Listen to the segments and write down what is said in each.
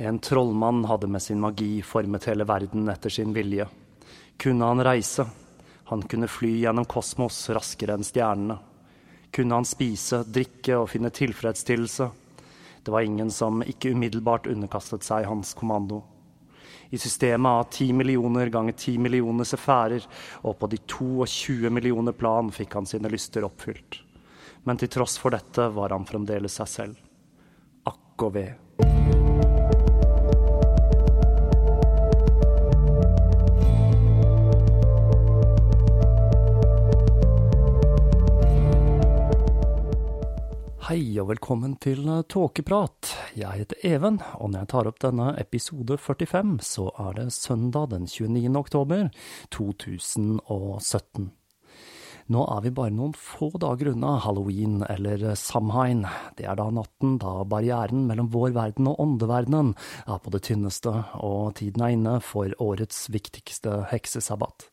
En trollmann hadde med sin magi formet hele verden etter sin vilje. Kunne han reise? Han kunne fly gjennom kosmos raskere enn stjernene. Kunne han spise, drikke og finne tilfredsstillelse? Det var ingen som ikke umiddelbart underkastet seg hans kommando. I systemet av ti millioner ganger ti millioner sefærer, og på de 22 millioner plan fikk han sine lyster oppfylt. Men til tross for dette var han fremdeles seg selv. Akk og ve. Hei og velkommen til Tåkeprat. Jeg heter Even, og når jeg tar opp denne episode 45, så er det søndag den 29. oktober 2017. Nå er vi bare noen få dager unna halloween, eller Samhain. Det er da natten da barrieren mellom vår verden og åndeverdenen er på det tynneste, og tiden er inne for årets viktigste heksesabbat.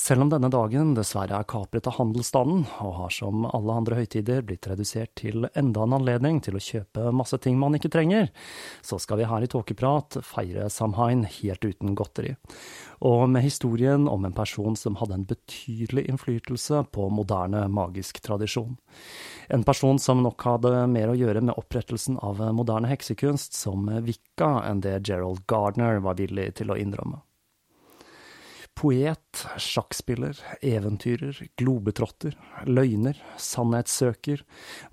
Selv om denne dagen dessverre er kapret av handelsstanden, og har som alle andre høytider blitt redusert til enda en anledning til å kjøpe masse ting man ikke trenger, så skal vi her i Tåkeprat feire Samhain helt uten godteri. Og med historien om en person som hadde en betydelig innflytelse på moderne magisk tradisjon. En person som nok hadde mer å gjøre med opprettelsen av moderne heksekunst som vikka enn det Gerald Gardner var villig til å innrømme. Poet, sjakkspiller, eventyrer, globetrotter, løgner, sannhetssøker,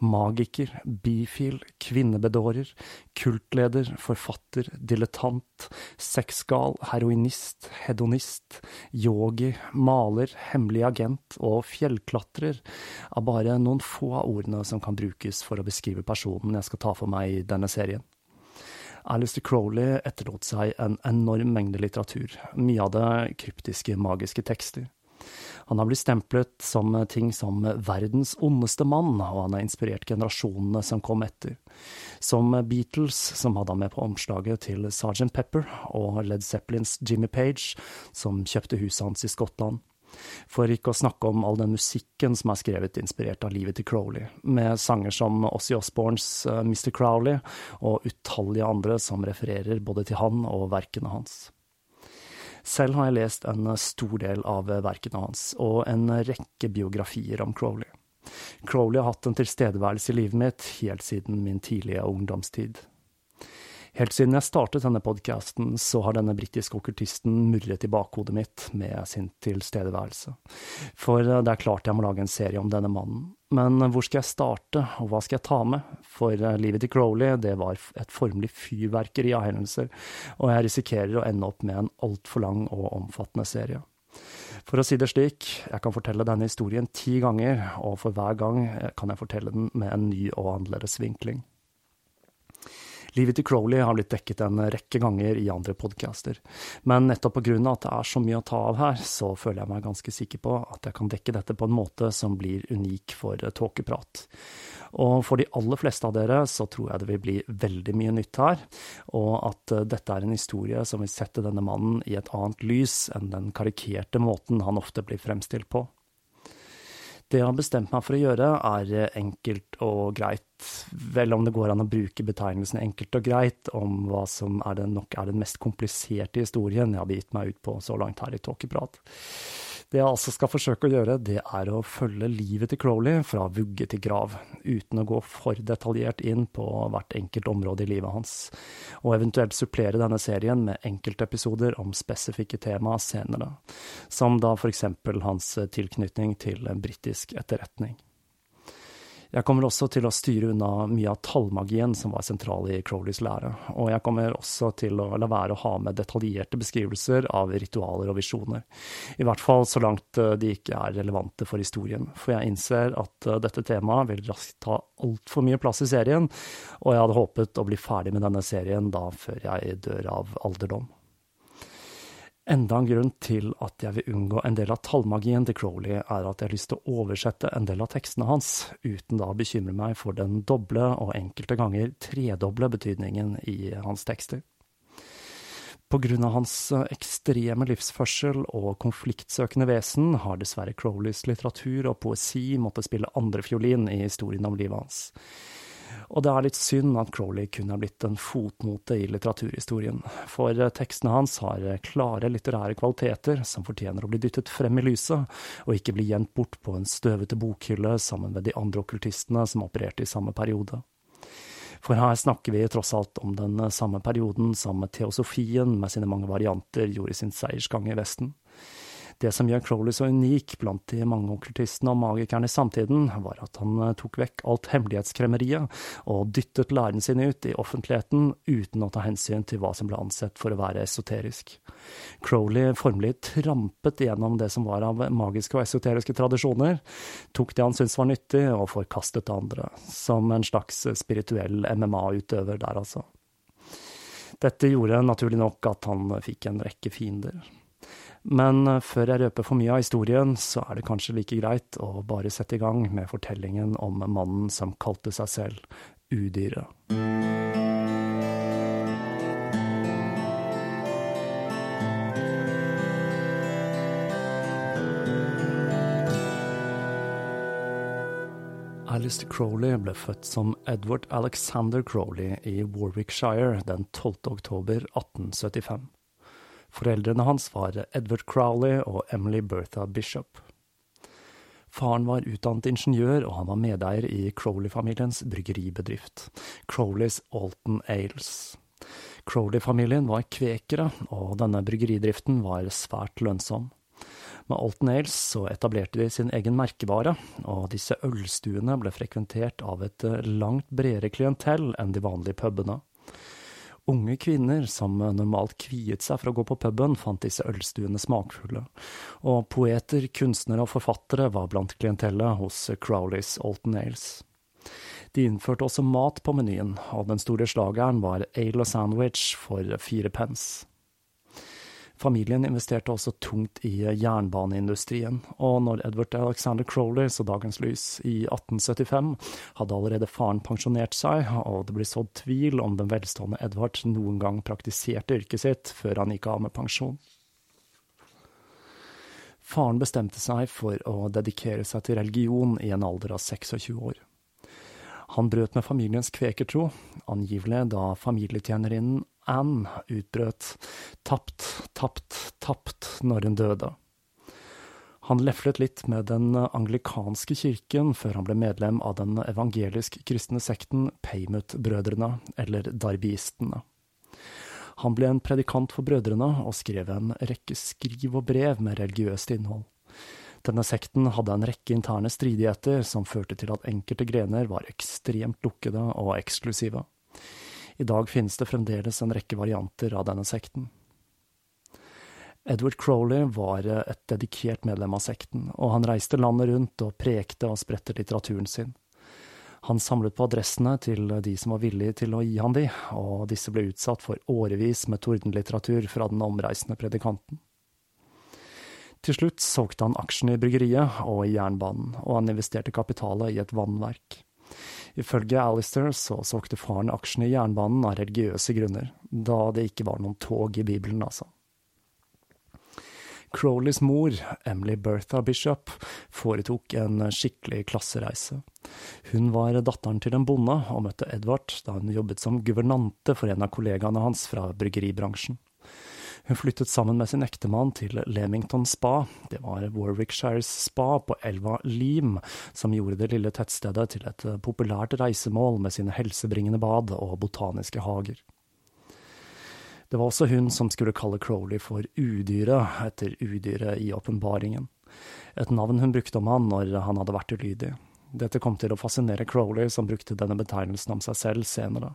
magiker, bifil, kvinnebedårer, kultleder, forfatter, dilettant, sexgal, heroinist, hedonist, yogi, maler, hemmelig agent og fjellklatrer er bare noen få av ordene som kan brukes for å beskrive personen jeg skal ta for meg i denne serien. Alistair Crowley etterlot seg en enorm mengde litteratur, mye av det kryptiske, magiske tekster. Han har blitt stemplet som ting som verdens ondeste mann, og han har inspirert generasjonene som kom etter. Som Beatles, som hadde han med på omslaget til Sergeant Pepper, og Led Zeppelins Jimmy Page, som kjøpte huset hans i Skottland. For ikke å snakke om all den musikken som er skrevet inspirert av livet til Crowley, med sanger som Ossie Osborns uh, Mr. Crowley og utallige andre som refererer både til han og verkene hans. Selv har jeg lest en stor del av verkene hans, og en rekke biografier om Crowley. Crowley har hatt en tilstedeværelse i livet mitt helt siden min tidlige ungdomstid. Helt siden jeg startet denne podkasten, så har denne britiske okkultisten murret i bakhodet mitt med sin tilstedeværelse. For eh, det er klart jeg må lage en serie om denne mannen. Men hvor skal jeg starte, og hva skal jeg ta med? For eh, livet til Crowley, det var et formelig fyrverkeri av hendelser, og jeg risikerer å ende opp med en altfor lang og omfattende serie. For å si det slik, jeg kan fortelle denne historien ti ganger, og for hver gang kan jeg fortelle den med en ny og annerledes vinkling. Livet til Crowley har blitt dekket en rekke ganger i andre podcaster, men nettopp av at det er så mye å ta av her, så føler jeg meg ganske sikker på at jeg kan dekke dette på en måte som blir unik for tåkeprat. Og for de aller fleste av dere så tror jeg det vil bli veldig mye nytt her, og at dette er en historie som vil sette denne mannen i et annet lys enn den karikerte måten han ofte blir fremstilt på. Det jeg har bestemt meg for å gjøre, er enkelt og greit. Vel om det går an å bruke betegnelsen enkelt og greit om hva som er den, nok er den mest kompliserte historien jeg har begitt meg ut på så langt her i Tåkeprat. Det jeg altså skal forsøke å gjøre, det er å følge livet til Crowley fra vugge til grav, uten å gå for detaljert inn på hvert enkelt område i livet hans, og eventuelt supplere denne serien med enkeltepisoder om spesifikke tema senere, som da eksempel hans tilknytning til britisk etterretning. Jeg kommer også til å styre unna mye av tallmagien som var sentral i Crowleys lære, og jeg kommer også til å la være å ha med detaljerte beskrivelser av ritualer og visjoner, i hvert fall så langt eh, de ikke er relevante for historien, for jeg innser at eh, dette temaet vil raskt ta altfor mye plass i serien, og jeg hadde håpet å bli ferdig med denne serien da før jeg dør av alderdom. Enda en grunn til at jeg vil unngå en del av tallmagien til Crowley, er at jeg har lyst til å oversette en del av tekstene hans, uten da å bekymre meg for den doble og enkelte ganger tredoble betydningen i hans tekster. På grunn av hans ekstreme livsførsel og konfliktsøkende vesen har dessverre Crowleys litteratur og poesi måttet spille andrefiolin i historien om livet hans. Og det er litt synd at Crowley kun er blitt en fotnote i litteraturhistorien, for tekstene hans har klare litterære kvaliteter som fortjener å bli dyttet frem i lyset, og ikke bli gjemt bort på en støvete bokhylle sammen med de andre okkultistene som opererte i samme periode. For her snakker vi tross alt om den samme perioden som teosofien med sine mange varianter gjorde sin seiersgang i Vesten. Det som gjør Crowley så unik blant de mange okkultistene og magikerne i samtiden, var at han eh, tok vekk alt hemmelighetskremmeriet og dyttet læren sin ut i offentligheten uten å ta hensyn til hva som ble ansett for å være esoterisk. Crowley formelig trampet gjennom det som var av magiske og esoteriske tradisjoner, tok det han syntes var nyttig, og forkastet det andre, som en slags spirituell MMA-utøver der, altså. Dette gjorde naturlig nok at han fikk en rekke fiender. Men eh, før jeg røper for mye av historien, så er det kanskje like greit å bare sette i gang med fortellingen om mannen som kalte seg selv Udyret. Alistair Crowley ble født som Edward Alexander Crowley i Warwickshire den 12. oktober 1875. Foreldrene hans var Edward Crowley og Emily Bertha Bishop. Faren var utdannet ingeniør, og han var medeier i Crowley-familiens bryggeribedrift, Crowleys Alton Ales. Crowley-familien var kvekere, og denne bryggeridriften var svært lønnsom. Med Alton Ales så etablerte de sin egen merkevare, og disse ølstuene ble frekventert av et langt bredere klientell enn de vanlige pubene. Unge kvinner som normalt kviet seg for å gå på puben, fant disse ølstuene smakfulle, og poeter, kunstnere og forfattere var blant klientellet hos Crowleys Alton Ales. De innførte også mat på menyen, og den store slageren var ale og sandwich for fire pence. Familien investerte også tungt i jernbaneindustrien, og når Edward Alexander Crowley så dagens lys i 1875, hadde allerede faren pensjonert seg, og det ble sådd tvil om den velstående Edvard noen gang praktiserte yrket sitt før han gikk av med pensjon. Faren bestemte seg for å dedikere seg til religion i en alder av 26 år. Han brøt med familiens kvekertro, angivelig da familietjenerinnen Anne utbrøt tapt, tapt, tapt når hun døde. Han leflet litt med den anglikanske kirken før han ble medlem av den evangelisk-kristne sekten Paymut-brødrene, eller darbiistene. Han ble en predikant for brødrene og skrev en rekke skriv og brev med religiøst innhold. Denne sekten hadde en rekke interne stridigheter som førte til at enkelte grener var ekstremt lukkede og eksklusive. I dag finnes det fremdeles en rekke varianter av denne sekten. Edward Crowley var et dedikert medlem av sekten, og han reiste landet rundt og prekte og spredte litteraturen sin. Han samlet på adressene til de som var villige til å gi han de, og disse ble utsatt for årevis med tordenlitteratur fra den omreisende predikanten. Til slutt solgte han aksjene i bryggeriet og i jernbanen, og han investerte kapitalet i et vannverk. Ifølge Alistair så solgte faren aksjene i jernbanen av religiøse grunner, da det ikke var noen tog i Bibelen, altså. Crowleys mor, Emily Bertha Bishop, foretok en skikkelig klassereise. Hun var datteren til en bonde, og møtte Edvard da hun jobbet som guvernante for en av kollegaene hans fra bryggeribransjen. Hun flyttet sammen med sin ektemann til Leamington Spa, det var Warwickshires spa på elva Leam, som gjorde det lille tettstedet til et populært reisemål med sine helsebringende bad og botaniske hager. Det var også hun som skulle kalle Crowley for udyret, etter udyret i åpenbaringen, et navn hun brukte om han når han hadde vært ulydig. Dette kom til å fascinere Crowley, som brukte denne betegnelsen om seg selv senere.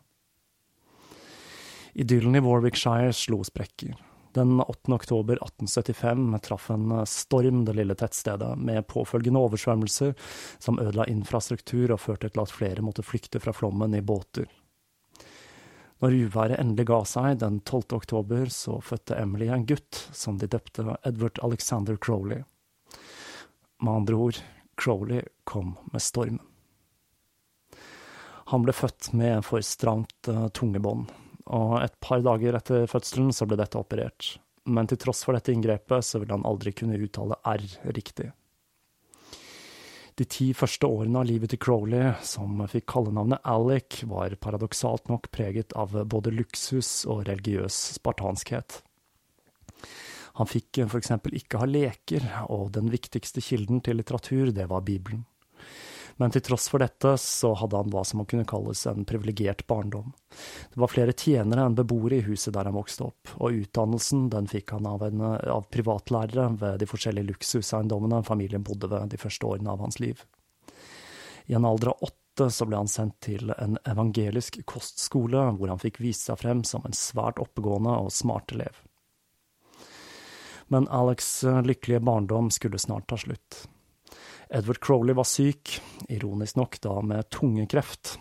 Idyllen i Warwickshire slo sprekker. Den 8. oktober 1875 traff en storm det lille tettstedet, med påfølgende oversvømmelser som ødela infrastruktur og førte til at flere måtte flykte fra flommen i båter. Når uværet endelig ga seg den 12. oktober, så fødte Emily en gutt som de døpte Edward Alexander Crowley. Med andre ord, Crowley kom med stormen. Han ble født med for stramt uh, tungebånd, og et par dager etter fødselen så ble dette operert. Men til tross for dette inngrepet så ville han aldri kunne uttale R riktig. De ti første årene av livet til Crowley, som fikk kallenavnet Alec, var paradoksalt nok preget av både luksus og religiøs spartanskhet. Han fikk for eksempel ikke ha leker, og den viktigste kilden til litteratur, det var Bibelen men til tross for dette så hadde han hva som må kunne kalles en privilegert barndom. Det var flere tjenere enn beboere i huset der han vokste opp, og utdannelsen den fikk han av, en, av privatlærere ved de forskjellige luksuseiendommene familien bodde ved de første årene av hans liv. I en alder av åtte så ble han sendt til en evangelisk kostskole, hvor han fikk vise seg frem som en svært oppegående og smart elev. Men Alex' lykkelige barndom skulle snart ta slutt. Edward Crowley var syk, ironisk nok da med tungekreft.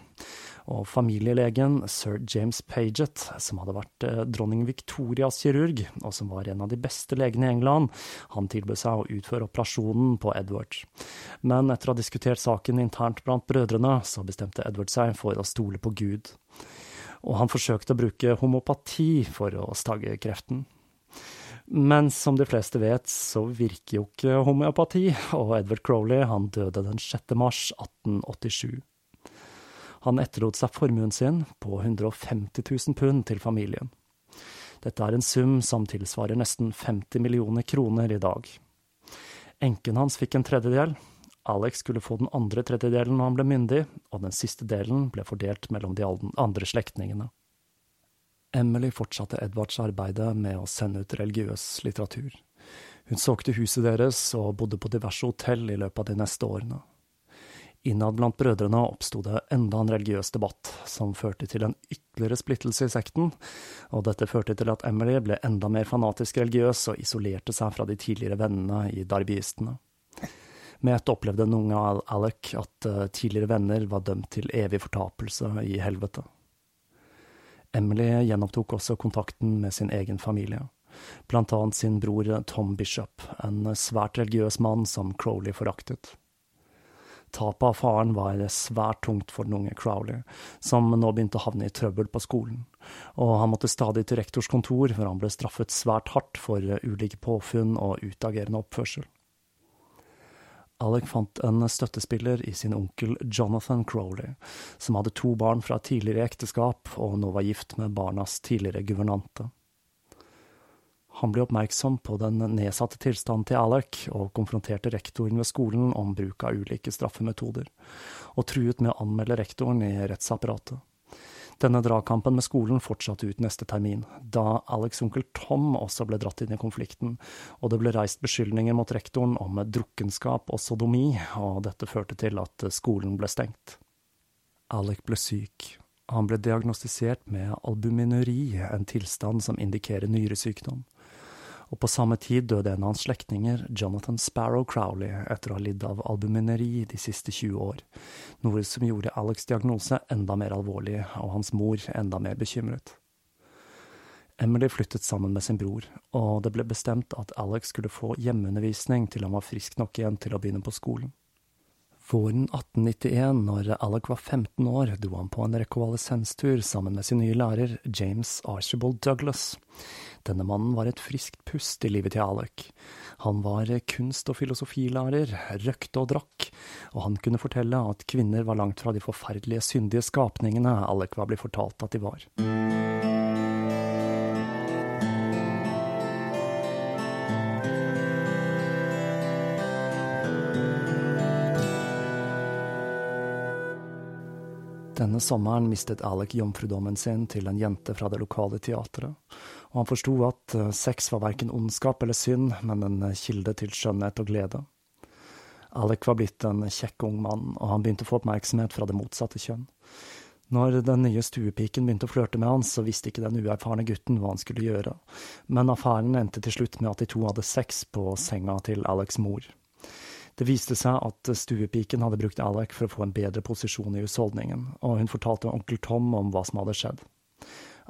Og familielegen sir James Paget, som hadde vært eh, dronning Victorias kirurg, og som var en av de beste legene i England, han tilbød seg å utføre operasjonen på Edward. Men etter å ha diskutert saken internt blant brødrene, så bestemte Edward seg for å stole på Gud. Og han forsøkte å bruke homopati for å stagge kreften. Men som de fleste vet, så virker jo ikke homeopati, og Edward Crowley han døde den 6. mars 1887. Han etterlot seg formuen sin på 150 000 pund til familien. Dette er en sum som tilsvarer nesten 50 millioner kroner i dag. Enken hans fikk en tredjedel, Alex skulle få den andre tredjedelen når han ble myndig, og den siste delen ble fordelt mellom de andre slektningene. Emily fortsatte Edvards arbeide med å sende ut religiøs litteratur. Hun solgte huset deres og bodde på diverse hotell i løpet av de neste årene. Innad blant brødrene oppsto det enda en religiøs debatt, som førte til en ytterligere splittelse i sekten, og dette førte til at Emily ble enda mer fanatisk religiøs og isolerte seg fra de tidligere vennene i darbiistene. Med ett opplevde en unge Alec at eh, tidligere venner var dømt til evig fortapelse i helvete. Emily gjenopptok også kontakten med sin egen familie, blant annet sin bror Tom Bishop, en svært religiøs mann som Crowley foraktet. Tapet av faren var svært tungt for den unge Crowley, som nå begynte å havne i trøbbel på skolen, og han måtte stadig til rektors kontor, hvor han ble straffet svært hardt for ulike påfunn og utagerende oppførsel. Alec fant en støttespiller i sin onkel Jonathan Crowley, som hadde to barn fra tidligere ekteskap og nå var gift med barnas tidligere guvernante. Han ble oppmerksom på den nedsatte tilstanden til Alec, og konfronterte rektoren ved skolen om bruk av ulike straffemetoder, og truet med å anmelde rektoren i rettsapparatet. Denne dragkampen med skolen fortsatte ut neste termin, da Alex' onkel Tom også ble dratt inn i konflikten, og det ble reist beskyldninger mot rektoren om drukkenskap og sodomi, og dette førte til at skolen ble stengt. Alec ble syk. Han ble diagnostisert med albuminuri, en tilstand som indikerer nyresykdom og på samme tid døde en av hans slektninger, Jonathan Sparrow Crowley, etter å ha lidd av albumineri de siste 20 år, noe som gjorde Alex' diagnose enda mer alvorlig og hans mor enda mer bekymret. Emily flyttet sammen med sin bror, og det ble bestemt at Alex skulle få hjemmeundervisning til han var frisk nok igjen til å begynne på skolen. Våren 1891, når Alec var 15 år, dro han på en rekonvalesenstur sammen med sin nye lærer, James Archibald Douglas. Denne mannen var et friskt pust i livet til Alec. Han var kunst- og filosofilærer, røkte og drakk, og han kunne fortelle at kvinner var langt fra de forferdelige, syndige skapningene Alec var blitt fortalt at de var. Denne sommeren mistet Alec jomfrudommen sin til en jente fra det lokale teatret, og han forsto at eh, sex var verken ondskap eller synd, men en eh, kilde til skjønnhet og glede. Alec var blitt en kjekk ung mann, og han begynte å få oppmerksomhet fra det motsatte kjønn. Når den nye stuepiken begynte å flørte med han, så visste ikke den uerfarne gutten hva han skulle gjøre, men affæren endte til slutt med at de to hadde sex på senga til Alecs mor. Det viste seg at stuepiken hadde brukt Alec for å få en bedre posisjon i husholdningen, og hun fortalte onkel Tom om hva som hadde skjedd.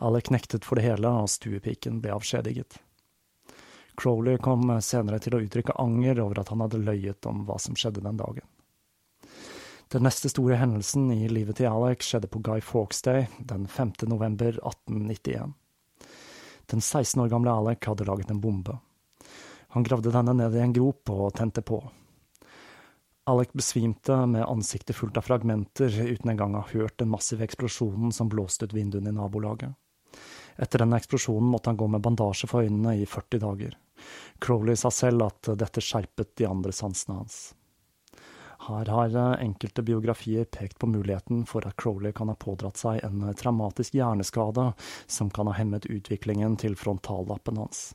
Alec nektet for det hele, og stuepiken ble avskjediget. Crowley kom senere til å uttrykke anger over at han hadde løyet om hva som skjedde den dagen. Den neste store hendelsen i livet til Alec skjedde på Guy Fawkes Day den 5. november 1891. Den 16 år gamle Alec hadde laget en bombe. Han gravde denne ned i en grop og tente på. Alec besvimte med ansiktet fullt av fragmenter uten engang å ha hørt den massive eksplosjonen som blåste ut vinduene i nabolaget. Etter denne eksplosjonen måtte han gå med bandasje for øynene i 40 dager. Crowley sa selv at dette skjerpet de andre sansene hans. Her har enkelte biografier pekt på muligheten for at Crowley kan ha pådratt seg en traumatisk hjerneskade som kan ha hemmet utviklingen til frontallappen hans.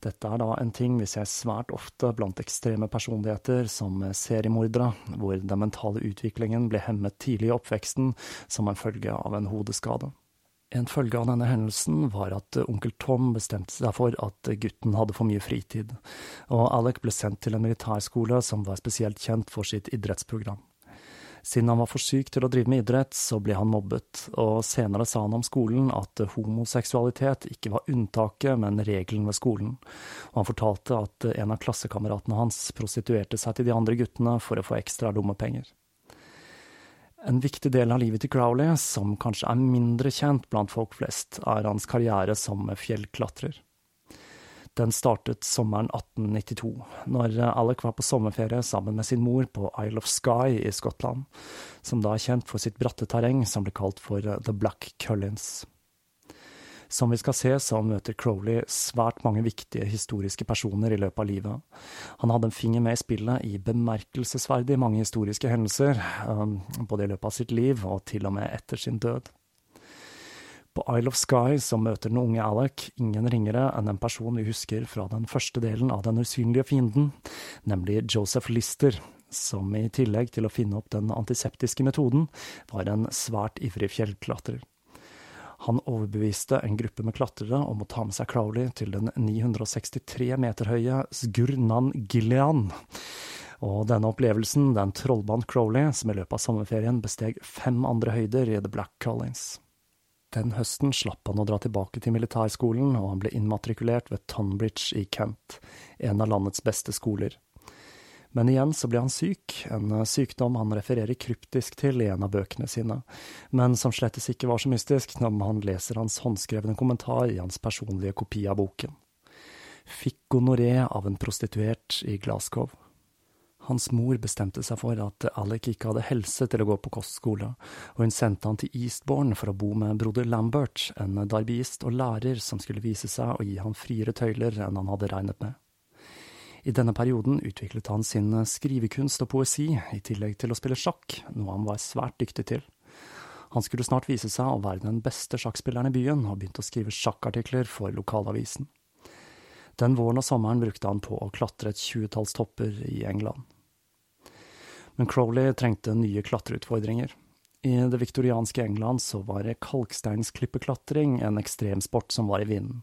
Dette er da en ting vi ser svært ofte blant ekstreme personligheter som seriemordere, hvor den mentale utviklingen ble hemmet tidlig i oppveksten som en følge av en hodeskade. En følge av denne hendelsen var at onkel Tom bestemte seg for at gutten hadde for mye fritid, og Alec ble sendt til en militærskole som var spesielt kjent for sitt idrettsprogram. Siden han var for syk til å drive med idrett, så ble han mobbet, og senere sa han om skolen at homoseksualitet ikke var unntaket, men regelen ved skolen, og han fortalte at en av klassekameratene hans prostituerte seg til de andre guttene for å få ekstra lommepenger. En viktig del av livet til Crowley, som kanskje er mindre kjent blant folk flest, er hans karriere som fjellklatrer. Den startet sommeren 1892, når Alec var på sommerferie sammen med sin mor på Isle of Skye i Skottland, som da er kjent for sitt bratte terreng som ble kalt for The Black Cullins. Som vi skal se, så møter Crowley svært mange viktige historiske personer i løpet av livet. Han hadde en finger med i spillet i bemerkelsesverdig mange historiske hendelser, um, både i løpet av sitt liv og til og med etter sin død. På Isle of Skye så møter den unge Alec ingen ringere enn en person vi husker fra den første delen av Den usynlige fienden, nemlig Joseph Lister, som i tillegg til å finne opp den antiseptiske metoden, var en svært ivrig fjellklatrer. Han overbeviste en gruppe med klatrere om å ta med seg Crowley til den 963 meter høye Sgurnan Gillian. Og denne opplevelsen den trollbandt Crowley, som i løpet av sommerferien besteg fem andre høyder i The Black Collins. Den høsten slapp han å dra tilbake til militærskolen, og han ble innmatrikulert ved Tonbridge i Kent, en av landets beste skoler. Men igjen så ble han syk, en sykdom han refererer kryptisk til i en av bøkene sine, men som slettes ikke var så mystisk når man leser hans håndskrevne kommentar i hans personlige kopi av boken. Fikk gonoré av en prostituert i Glasgow. Hans mor bestemte seg for at Alec ikke hadde helse til å gå på kostskole, og hun sendte han til Eastbourne for å bo med broder Lambert, en darbyist og lærer som skulle vise seg å gi han friere tøyler enn han hadde regnet med. I denne perioden utviklet han sin skrivekunst og poesi, i tillegg til å spille sjakk, noe han var svært dyktig til. Han skulle snart vise seg å være den beste sjakkspilleren i byen, og begynte å skrive sjakkartikler for lokalavisen. Den våren og sommeren brukte han på å klatre et tjuetalls topper i England. Men Crowley trengte nye klatreutfordringer. I det viktorianske England så var kalksteinsklippeklatring en ekstremsport som var i vinden.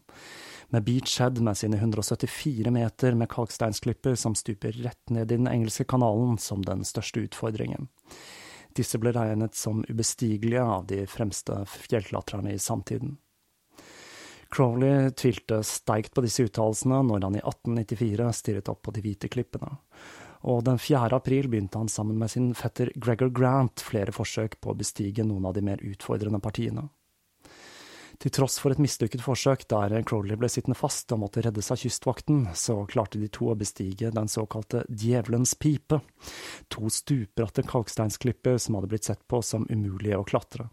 Med Beachhead med sine 174 meter med kalksteinsklipper som stuper rett ned i den engelske kanalen som den største utfordringen. Disse ble regnet som ubestigelige av de fremste fjellklatrerne i samtiden. Crowley tvilte sterkt på disse uttalelsene når han i 1894 stirret opp på de hvite klippene, og den 4. april begynte han sammen med sin fetter Gregor Grant flere forsøk på å bestige noen av de mer utfordrende partiene. Til tross for et mislykket forsøk der Crowley ble sittende fast og måtte reddes av kystvakten, så klarte de to å bestige den såkalte Djevelens pipe, to stupbratte kalksteinsklipper som hadde blitt sett på som umulige å klatre.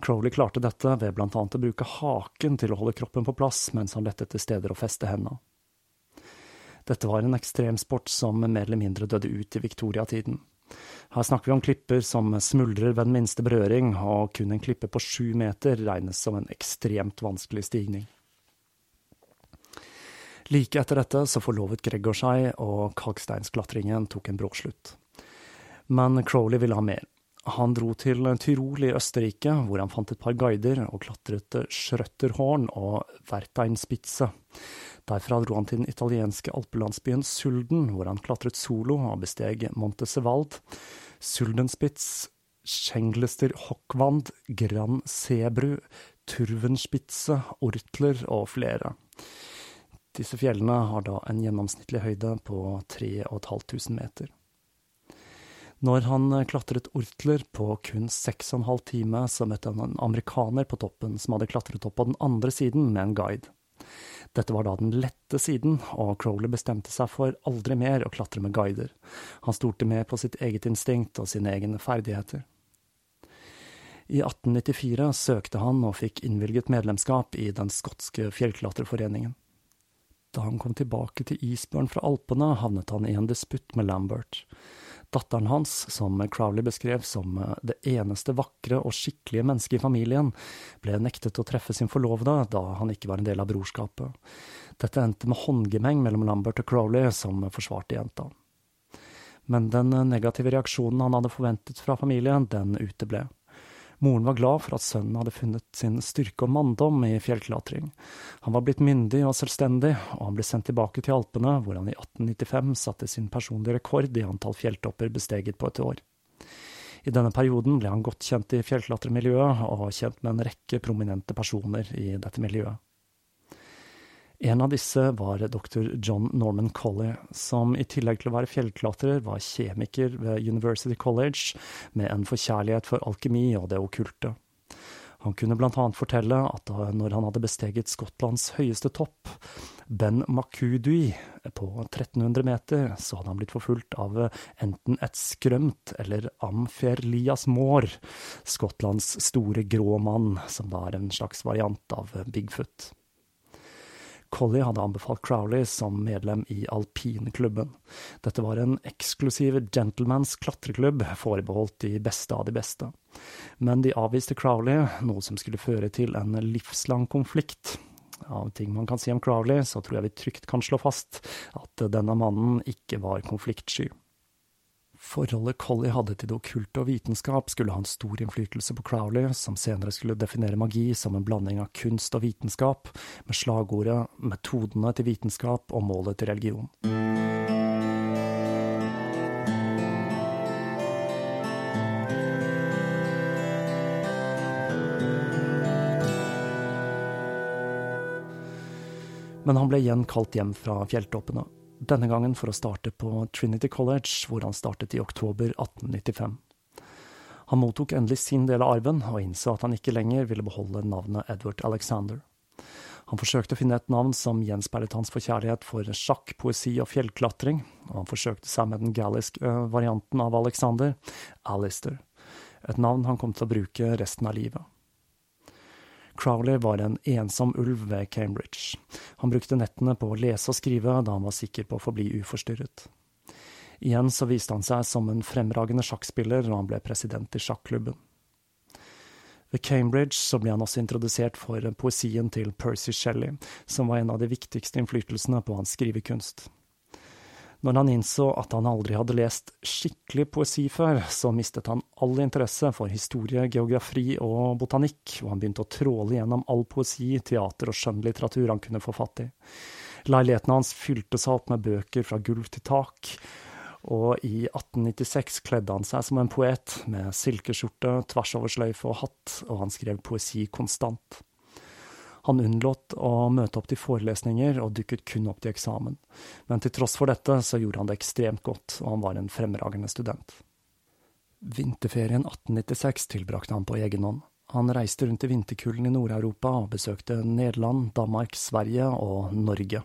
Crowley klarte dette ved blant annet å bruke haken til å holde kroppen på plass mens han lette etter steder å feste henda. Dette var en ekstremsport som mer eller mindre døde ut i viktoriatiden. Her snakker vi om klipper som smuldrer ved den minste berøring, og kun en klippe på sju meter regnes som en ekstremt vanskelig stigning. Like etter dette så forlovet Gregor seg, og kalksteinsklatringen tok en brå slutt. Men Crowley ville ha mer. Han dro til Tyrol i Østerrike, hvor han fant et par guider og klatret Schrøtterhorn og Werteinspitze. Derfra dro han til den italienske alpelandsbyen Sulden, hvor han klatret solo og besteg Montesevald, Suldenspitz, Schenglester Hockvand, Gran Sebru, Turvenspitze, Ortler og flere. Disse fjellene har da en gjennomsnittlig høyde på 3500 meter. Når han klatret Ortler på kun seks og en halv time, så møtte han en amerikaner på toppen som hadde klatret opp på den andre siden med en guide. Dette var da den lette siden, og Crowley bestemte seg for aldri mer å klatre med guider. Han stolte mer på sitt eget instinkt og sine egne ferdigheter. I 1894 søkte han og fikk innvilget medlemskap i den skotske fjellklatreforeningen. Da han kom tilbake til isbjørn fra Alpene, havnet han i en disputt med Lambert. Datteren hans, som Crowley beskrev som eh, det eneste vakre og skikkelige mennesket i familien, ble nektet å treffe sin forlovede da han ikke var en del av brorskapet. Dette endte med håndgemeng mellom Lambert og Crowley, som forsvarte jenta. Men den negative reaksjonen han hadde forventet fra familien, den uteble. Moren var glad for at sønnen hadde funnet sin styrke og manndom i fjellklatring. Han var blitt myndig og selvstendig, og han ble sendt tilbake til Alpene, hvor han i 1895 satte sin personlige rekord i antall fjelltopper besteget på et år. I denne perioden ble han godt kjent i fjellklatremiljøet, og kjent med en rekke prominente personer i dette miljøet. En av disse var dr. John Norman Colley, som i tillegg til å være fjellklatrer var kjemiker ved University College, med en forkjærlighet for alkemi og det okkulte. Han kunne annet fortelle at når han hadde besteget Skottlands høyeste topp, Ben Makudui, på 1300 meter, så hadde han blitt forfulgt av enten et skrømt eller Amferlias Moor, Skottlands store grå mann, som da er en slags variant av Bigfoot. Collie hadde anbefalt Crowley som medlem i alpinklubben. Dette var en eksklusiv gentlemans klatreklubb forbeholdt de beste av de beste. Men de avviste Crowley, noe som skulle føre til en livslang konflikt. Av ting man kan si om Crowley, så tror jeg vi trygt kan slå fast at denne mannen ikke var konfliktsky. Forholdet Collie hadde til det okkulte og vitenskap, skulle ha en stor innflytelse på Crowley, som senere skulle definere magi som en blanding av kunst og vitenskap, med slagordet 'metodene til vitenskap og målet til religion'. Men han ble igjen kalt hjem fra fjelltoppene denne gangen for å starte på Trinity College, hvor han startet i oktober 1895. Han mottok endelig sin del av arven, og innså at han ikke lenger ville beholde navnet Edward Alexander. Han forsøkte å finne et navn som gjenspeilet hans forkjærlighet for sjakk, poesi og fjellklatring, og han forsøkte seg med den galliske varianten av Alexander, Alistair, et navn han kom til å bruke resten av livet. Crowley var en ensom ulv ved Cambridge. Han brukte nettene på å lese og skrive da han var sikker på å forbli uforstyrret. Igjen så viste han seg som en fremragende sjakkspiller, da han ble president i sjakklubben. Ved Cambridge så ble han også introdusert for poesien til Percy Shelley, som var en av de viktigste innflytelsene på hans skrivekunst. Når han innså at han aldri hadde lest skikkelig poesi før, så mistet han all interesse for historie, geografi og botanikk, og han begynte å tråle gjennom all poesi, teater og skjønnlitteratur han kunne få fatt i. Leiligheten hans fylte seg opp med bøker fra gulv til tak, og i 1896 kledde han seg som en poet, med silkeskjorte, tversoversløyfe og hatt, og han skrev poesi konstant. Han unnlot å møte opp til forelesninger og dukket kun opp til eksamen, men til tross for dette så gjorde han det ekstremt godt, og han var en fremragende student. Vinterferien 1896 tilbrakte han på egen hånd. Han reiste rundt i vinterkulden i Nord-Europa og besøkte Nederland, Danmark, Sverige og Norge.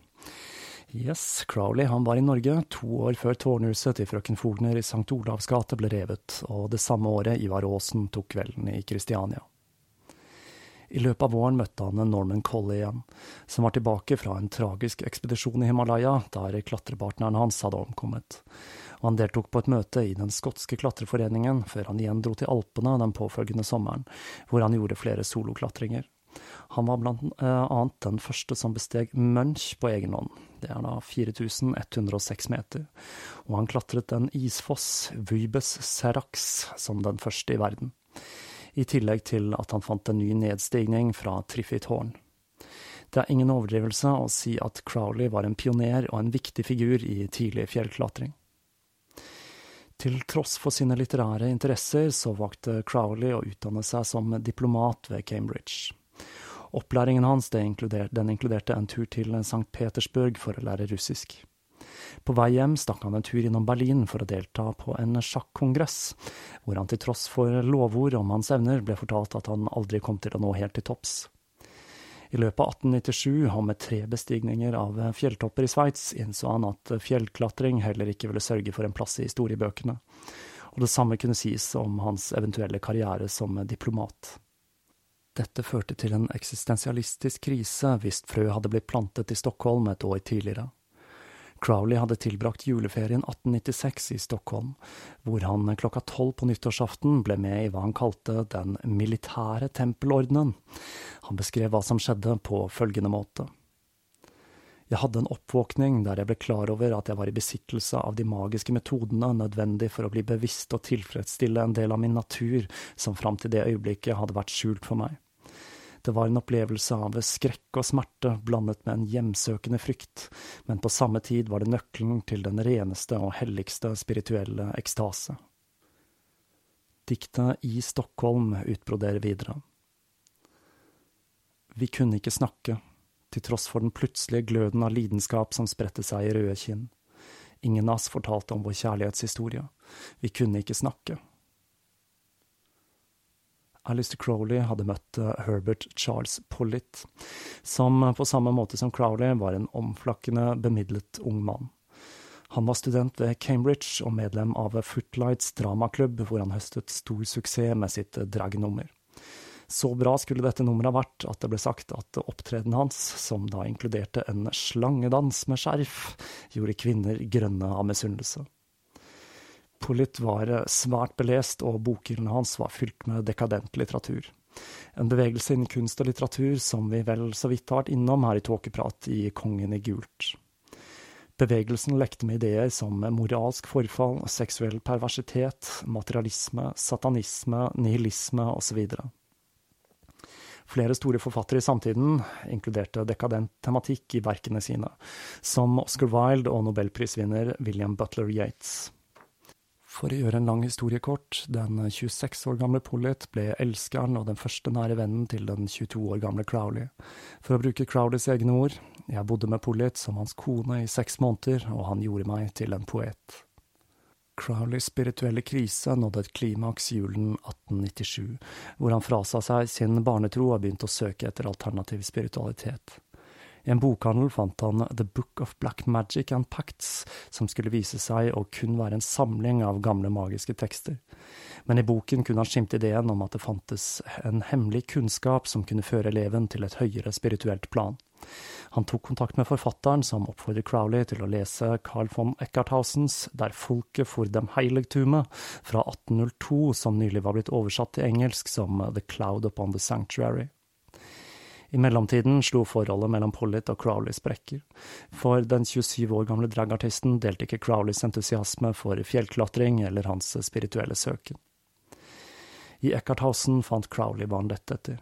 Yes, Crowley han var i Norge to år før tårnhuset til frøken Fogner i St. Olavs gate ble revet, og det samme året Ivar Aasen tok kvelden i Kristiania. I løpet av våren møtte han en Norman Colley igjen, som var tilbake fra en tragisk ekspedisjon i Himalaya, der klatrepartneren hans hadde omkommet, og han deltok på et møte i den skotske klatreforeningen før han igjen dro til Alpene den påfølgende sommeren, hvor han gjorde flere soloklatringer. Han var blant eh, annet den første som besteg Munch på egen hånd. Det er da 4106 meter, og han klatret en isfoss, Vybes Serax, som den første i verden. I tillegg til at han fant en ny nedstigning fra Triffithorn. Det er ingen overdrivelse å si at Crowley var en pioner og en viktig figur i tidlig fjellklatring. Til tross for sine litterære interesser så valgte Crowley å utdanne seg som diplomat ved Cambridge. Opplæringen hans inkluderte, den inkluderte en tur til St. Petersburg for å lære russisk. På vei hjem stakk han en tur innom Berlin for å delta på en sjakkongress, hvor han til tross for lovord om hans evner ble fortalt at han aldri kom til å nå helt til topps. I løpet av 1897, og med tre bestigninger av fjelltopper i Sveits, innså han at fjellklatring heller ikke ville sørge for en plass i historiebøkene, og det samme kunne sies om hans eventuelle karriere som diplomat. Dette førte til en eksistensialistisk krise hvis frø hadde blitt plantet i Stockholm et år tidligere. Crowley hadde tilbrakt juleferien 1896 i Stockholm, hvor han klokka tolv på nyttårsaften ble med i hva han kalte Den militære tempelordenen. Han beskrev hva som skjedde på følgende måte. Jeg hadde en oppvåkning der jeg ble klar over at jeg var i besittelse av de magiske metodene nødvendig for å bli bevisst og tilfredsstille en del av min natur som fram til det øyeblikket hadde vært skjult for meg. Det var en opplevelse av skrekk og smerte blandet med en hjemsøkende frykt, men på samme tid var det nøkkelen til den reneste og helligste spirituelle ekstase. Diktet I Stockholm utbroderer videre. Vi kunne ikke snakke, til tross for den plutselige gløden av lidenskap som spredte seg i røde kinn. Ingen av oss fortalte om vår kjærlighetshistorie. Vi kunne ikke snakke. Alistair Crowley hadde møtt eh, Herbert Charles Pollitt, som eh, på samme måte som Crowley var en omflakkende, bemidlet ung mann. Han var student ved Cambridge og medlem av Footlights dramaklubb, hvor han høstet stor suksess med sitt eh, dragnummer. Så bra skulle dette nummeret ha vært at det ble sagt at opptredenen hans, som da inkluderte en slangedans med skjerf, gjorde kvinner grønne av misunnelse. Pollitt var eh, svært belest, og bokhyllene hans var fylt med dekadent litteratur. En bevegelse innen kunst og litteratur som vi vel så vidt har vært innom her i Tåkeprat i Kongen i gult. Bevegelsen lekte med ideer som moralsk forfall, seksuell perversitet, materialisme, satanisme, nihilisme osv. Flere store forfattere i samtiden inkluderte dekadent tematikk i verkene sine, som Oscar Wilde og nobelprisvinner William Butler Yates. For å gjøre en lang historie kort, den 26 år gamle Pollitt ble elskeren og den første nære vennen til den 22 år gamle Crowley. For å bruke Crowleys egne ord, jeg bodde med Pollitt som hans kone i seks måneder, og han gjorde meg til en poet. Crowleys spirituelle krise nådde et klimaks julen 1897, hvor han frasa seg sin barnetro og begynte å søke etter alternativ spiritualitet. I en bokhandel fant han The Book of Black Magic and Pacts, som skulle vise seg å kun være en samling av gamle magiske tekster. Men i boken kunne han skimte ideen om at det fantes en hemmelig kunnskap som kunne føre eleven til et høyere spirituelt plan. Han tok kontakt med forfatteren, som oppfordret Crowley til å lese Carl von Eckarthausens Der folket for dem heiligtume fra 1802, som nylig var blitt oversatt til engelsk som The Cloud Upon the Sanctuary. I mellomtiden slo forholdet mellom Pollitt og Crowley sprekker. For den 27 år gamle dragartisten delte ikke Crowleys entusiasme for fjellklatring eller hans spirituelle søken. I Eckarthausen fant Crowley hva han lette etter.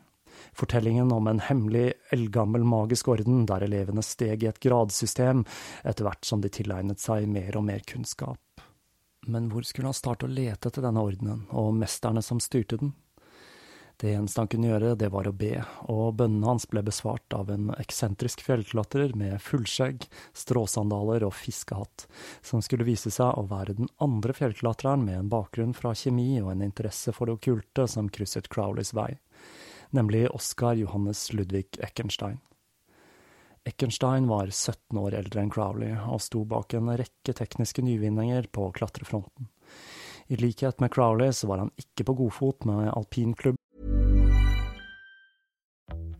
Fortellingen om en hemmelig, eldgammel magisk orden der elevene steg i et gradsystem etter hvert som de tilegnet seg mer og mer kunnskap. Men hvor skulle han starte å lete etter denne ordenen, og mesterne som styrte den? Det eneste han kunne gjøre, det var å be, og bønnene hans ble besvart av en eksentrisk fjellklatrer med fullskjegg, stråsandaler og fiskehatt, som skulle vise seg å være den andre fjellklatreren med en bakgrunn fra kjemi og en interesse for det okkulte som krysset Crowleys vei, nemlig Oskar Johannes Ludvig Eckenstein. Eckenstein var 17 år eldre enn Crowley, og sto bak en rekke tekniske nyvinninger på klatrefronten. I likhet med Crowley så var han ikke på godfot med alpinklubb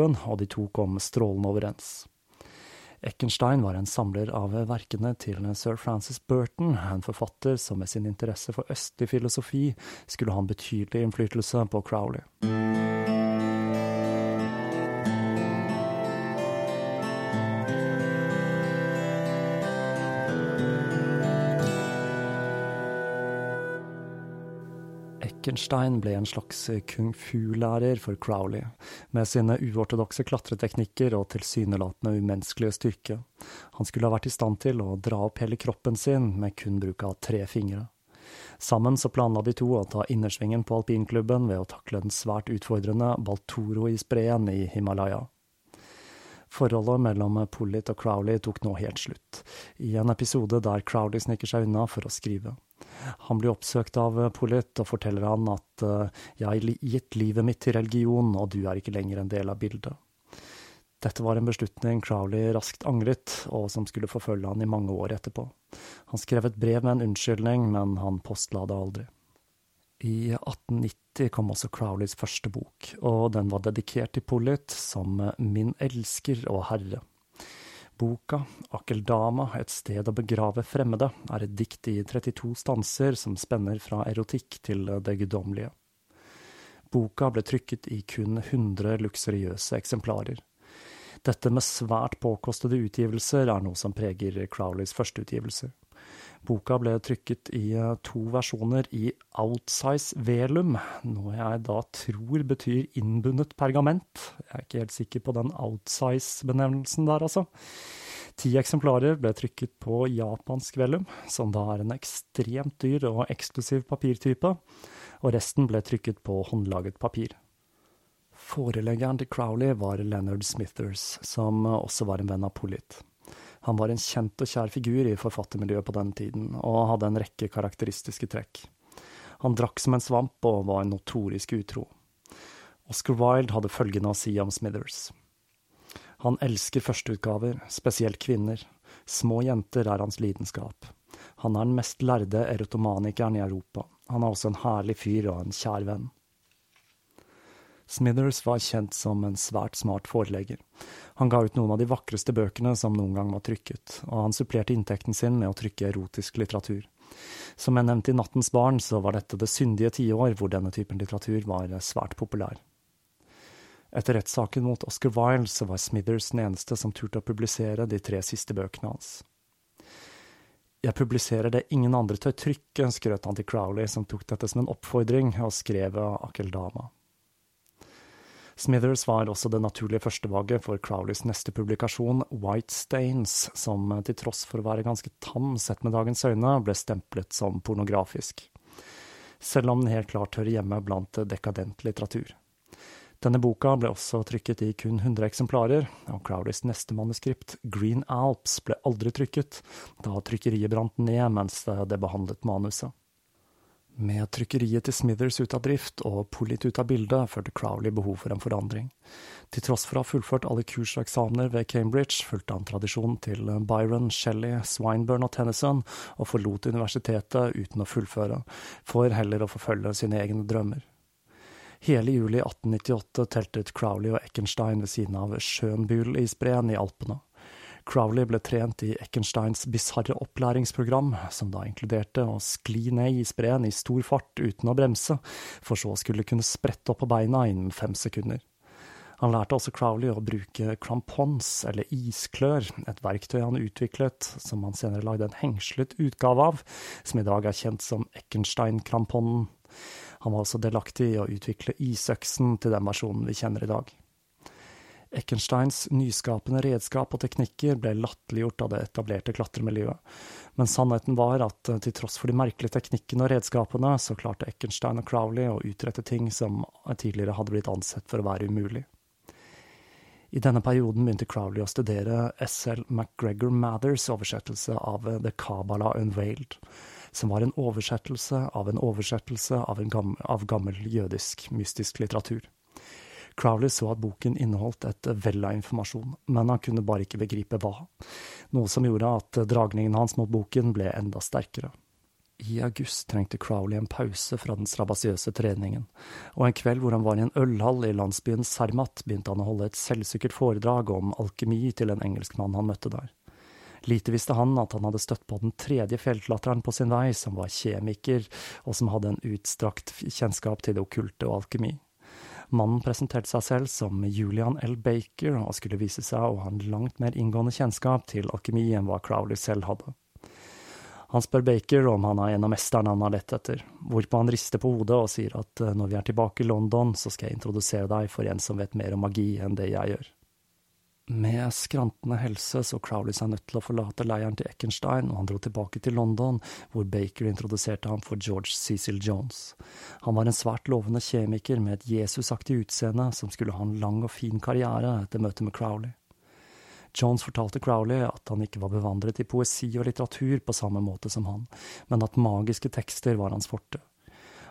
og de to kom strålende overens. Eckenstein var en samler av verkene til sir Francis Burton, en forfatter som med sin interesse for østlig filosofi skulle ha en betydelig innflytelse på Crowley. Eckenstein ble en slags kung fu-lærer for Crowley, med sine uortodokse klatreteknikker og tilsynelatende umenneskelige styrke. Han skulle ha vært i stand til å dra opp hele kroppen sin med kun bruk av tre fingre. Sammen så planla de to å ta innersvingen på alpinklubben ved å takle den svært utfordrende Baltoro-isbreen i Himalaya. Forholdet mellom Pollitt og Crowley tok nå helt slutt, i en episode der Crowley sniker seg unna for å skrive. Han blir oppsøkt av Polit og forteller han at jeg har gitt livet mitt til religion, og du er ikke lenger en del av bildet. Dette var en beslutning Crowley raskt angret, og som skulle forfølge han i mange år etterpå. Han skrev et brev med en unnskyldning, men han postla det aldri. I 1890 kom også Crowleys første bok, og den var dedikert til Pollitt som Min elsker og herre. Boka, Akeldama, et sted å begrave fremmede, er et dikt i 32 stanser som spenner fra erotikk til det guddommelige. Boka ble trykket i kun 100 luksuriøse eksemplarer. Dette med svært påkostede utgivelser er noe som preger Crowleys førsteutgivelser. Boka ble trykket i to versjoner i outsize velum, noe jeg da tror betyr innbundet pergament. Jeg er ikke helt sikker på den outsize-benevnelsen der, altså. Ti eksemplarer ble trykket på japansk velum, som da er en ekstremt dyr og eksklusiv papirtype, og resten ble trykket på håndlaget papir. Foreleggeren til Crowley var Leonard Smithers, som også var en venn av Pollitt. Han var en kjent og kjær figur i forfattermiljøet på den tiden, og hadde en rekke karakteristiske trekk. Han drakk som en svamp og var en notorisk utro. Oscar Wilde hadde følgende å si om Smithers. Han elsker førsteutgaver, spesielt kvinner. Små jenter er hans lidenskap. Han er den mest lærde erotomanikeren i Europa. Han er også en herlig fyr og en kjær venn. Smithers var kjent som en svært smart forelegger. Han ga ut noen av de vakreste bøkene som noen gang var trykket, og han supplerte inntekten sin med å trykke erotisk litteratur. Som jeg nevnte i Nattens barn, så var dette det syndige tiår hvor denne typen litteratur var svært populær. Etter rettssaken mot Oscar Wilde så var Smithers den eneste som turte å publisere de tre siste bøkene hans. Jeg publiserer det ingen andre tør trykke, skrøt han til Crowley, som tok dette som en oppfordring, og skrev Akeldama. Smithers var også det naturlige førstevalget for Crowleys neste publikasjon, White Stains, som til tross for å være ganske tam sett med dagens øyne, ble stemplet som pornografisk. Selv om den helt klart hører hjemme blant dekadent litteratur. Denne boka ble også trykket i kun 100 eksemplarer, og Crowleys neste manuskript, Green Alps, ble aldri trykket, da trykkeriet brant ned mens det behandlet manuset. Med trykkeriet til Smithers ut av drift og Polit ut av bildet, følte Crowley behov for en forandring. Til tross for å ha fullført alle kurs og eksamener ved Cambridge, fulgte han tradisjonen til Byron, Shelley, Swinburne og Tennyson, og forlot universitetet uten å fullføre, for heller å forfølge sine egne drømmer. Hele juli 1898 teltet Crowley og Eckenstein ved siden av Schönbühl-isbreen i Alpene. Crowley ble trent i Eckensteins bisarre opplæringsprogram, som da inkluderte å skli ned isbreen i stor fart uten å bremse, for så skulle kunne sprette opp på beina innen fem sekunder. Han lærte også Crowley å bruke crampons, eller isklør, et verktøy han utviklet, som han senere lagde en hengslet utgave av, som i dag er kjent som Eckenstein-kramponen. Han var også delaktig i å utvikle isøksen til den versjonen vi kjenner i dag. Eckensteins nyskapende redskap og teknikker ble latterliggjort av det etablerte klatremiljøet, men sannheten var at eh, til tross for de merkelige teknikkene og redskapene, så klarte Eckenstein og Crowley å utrette ting som tidligere hadde blitt ansett for å være umulig. I denne perioden begynte Crowley å studere S.L. McGregor Mathers oversettelse av The Kabbalah Unveiled, som var en oversettelse av en oversettelse av, en gammel, av gammel jødisk mystisk litteratur. Crowley så at boken inneholdt et vell av informasjon, men han kunne bare ikke begripe hva, noe som gjorde at dragningen hans mot boken ble enda sterkere. I august trengte Crowley en pause fra den strabasiøse treningen, og en kveld hvor han var i en ølhall i landsbyen Sermat, begynte han å holde et selvsikkert foredrag om alkemi til en engelskmann han møtte der. Lite visste han at han hadde støtt på den tredje fjellklatreren på sin vei, som var kjemiker, og som hadde en utstrakt kjennskap til det okkulte og alkemi. Mannen presenterte seg selv som Julian L. Baker, og skulle vise seg å ha en langt mer inngående kjennskap til alkemi enn hva Crowley selv hadde. Han spør Baker om han er en av mesterne han har lett etter, hvorpå han rister på hodet og sier at eh, når vi er tilbake i London, så skal jeg introdusere deg for en som vet mer om magi enn det jeg gjør. Med skrantende helse så Crowley seg nødt til å forlate leiren til Eckenstein, og han dro tilbake til London, hvor Baker introduserte ham for George Cecil Jones. Han var en svært lovende kjemiker med et Jesusaktig utseende som skulle ha en lang og fin karriere etter møtet med Crowley. Jones fortalte Crowley at han ikke var bevandret i poesi og litteratur på samme måte som han, men at magiske tekster var hans forte.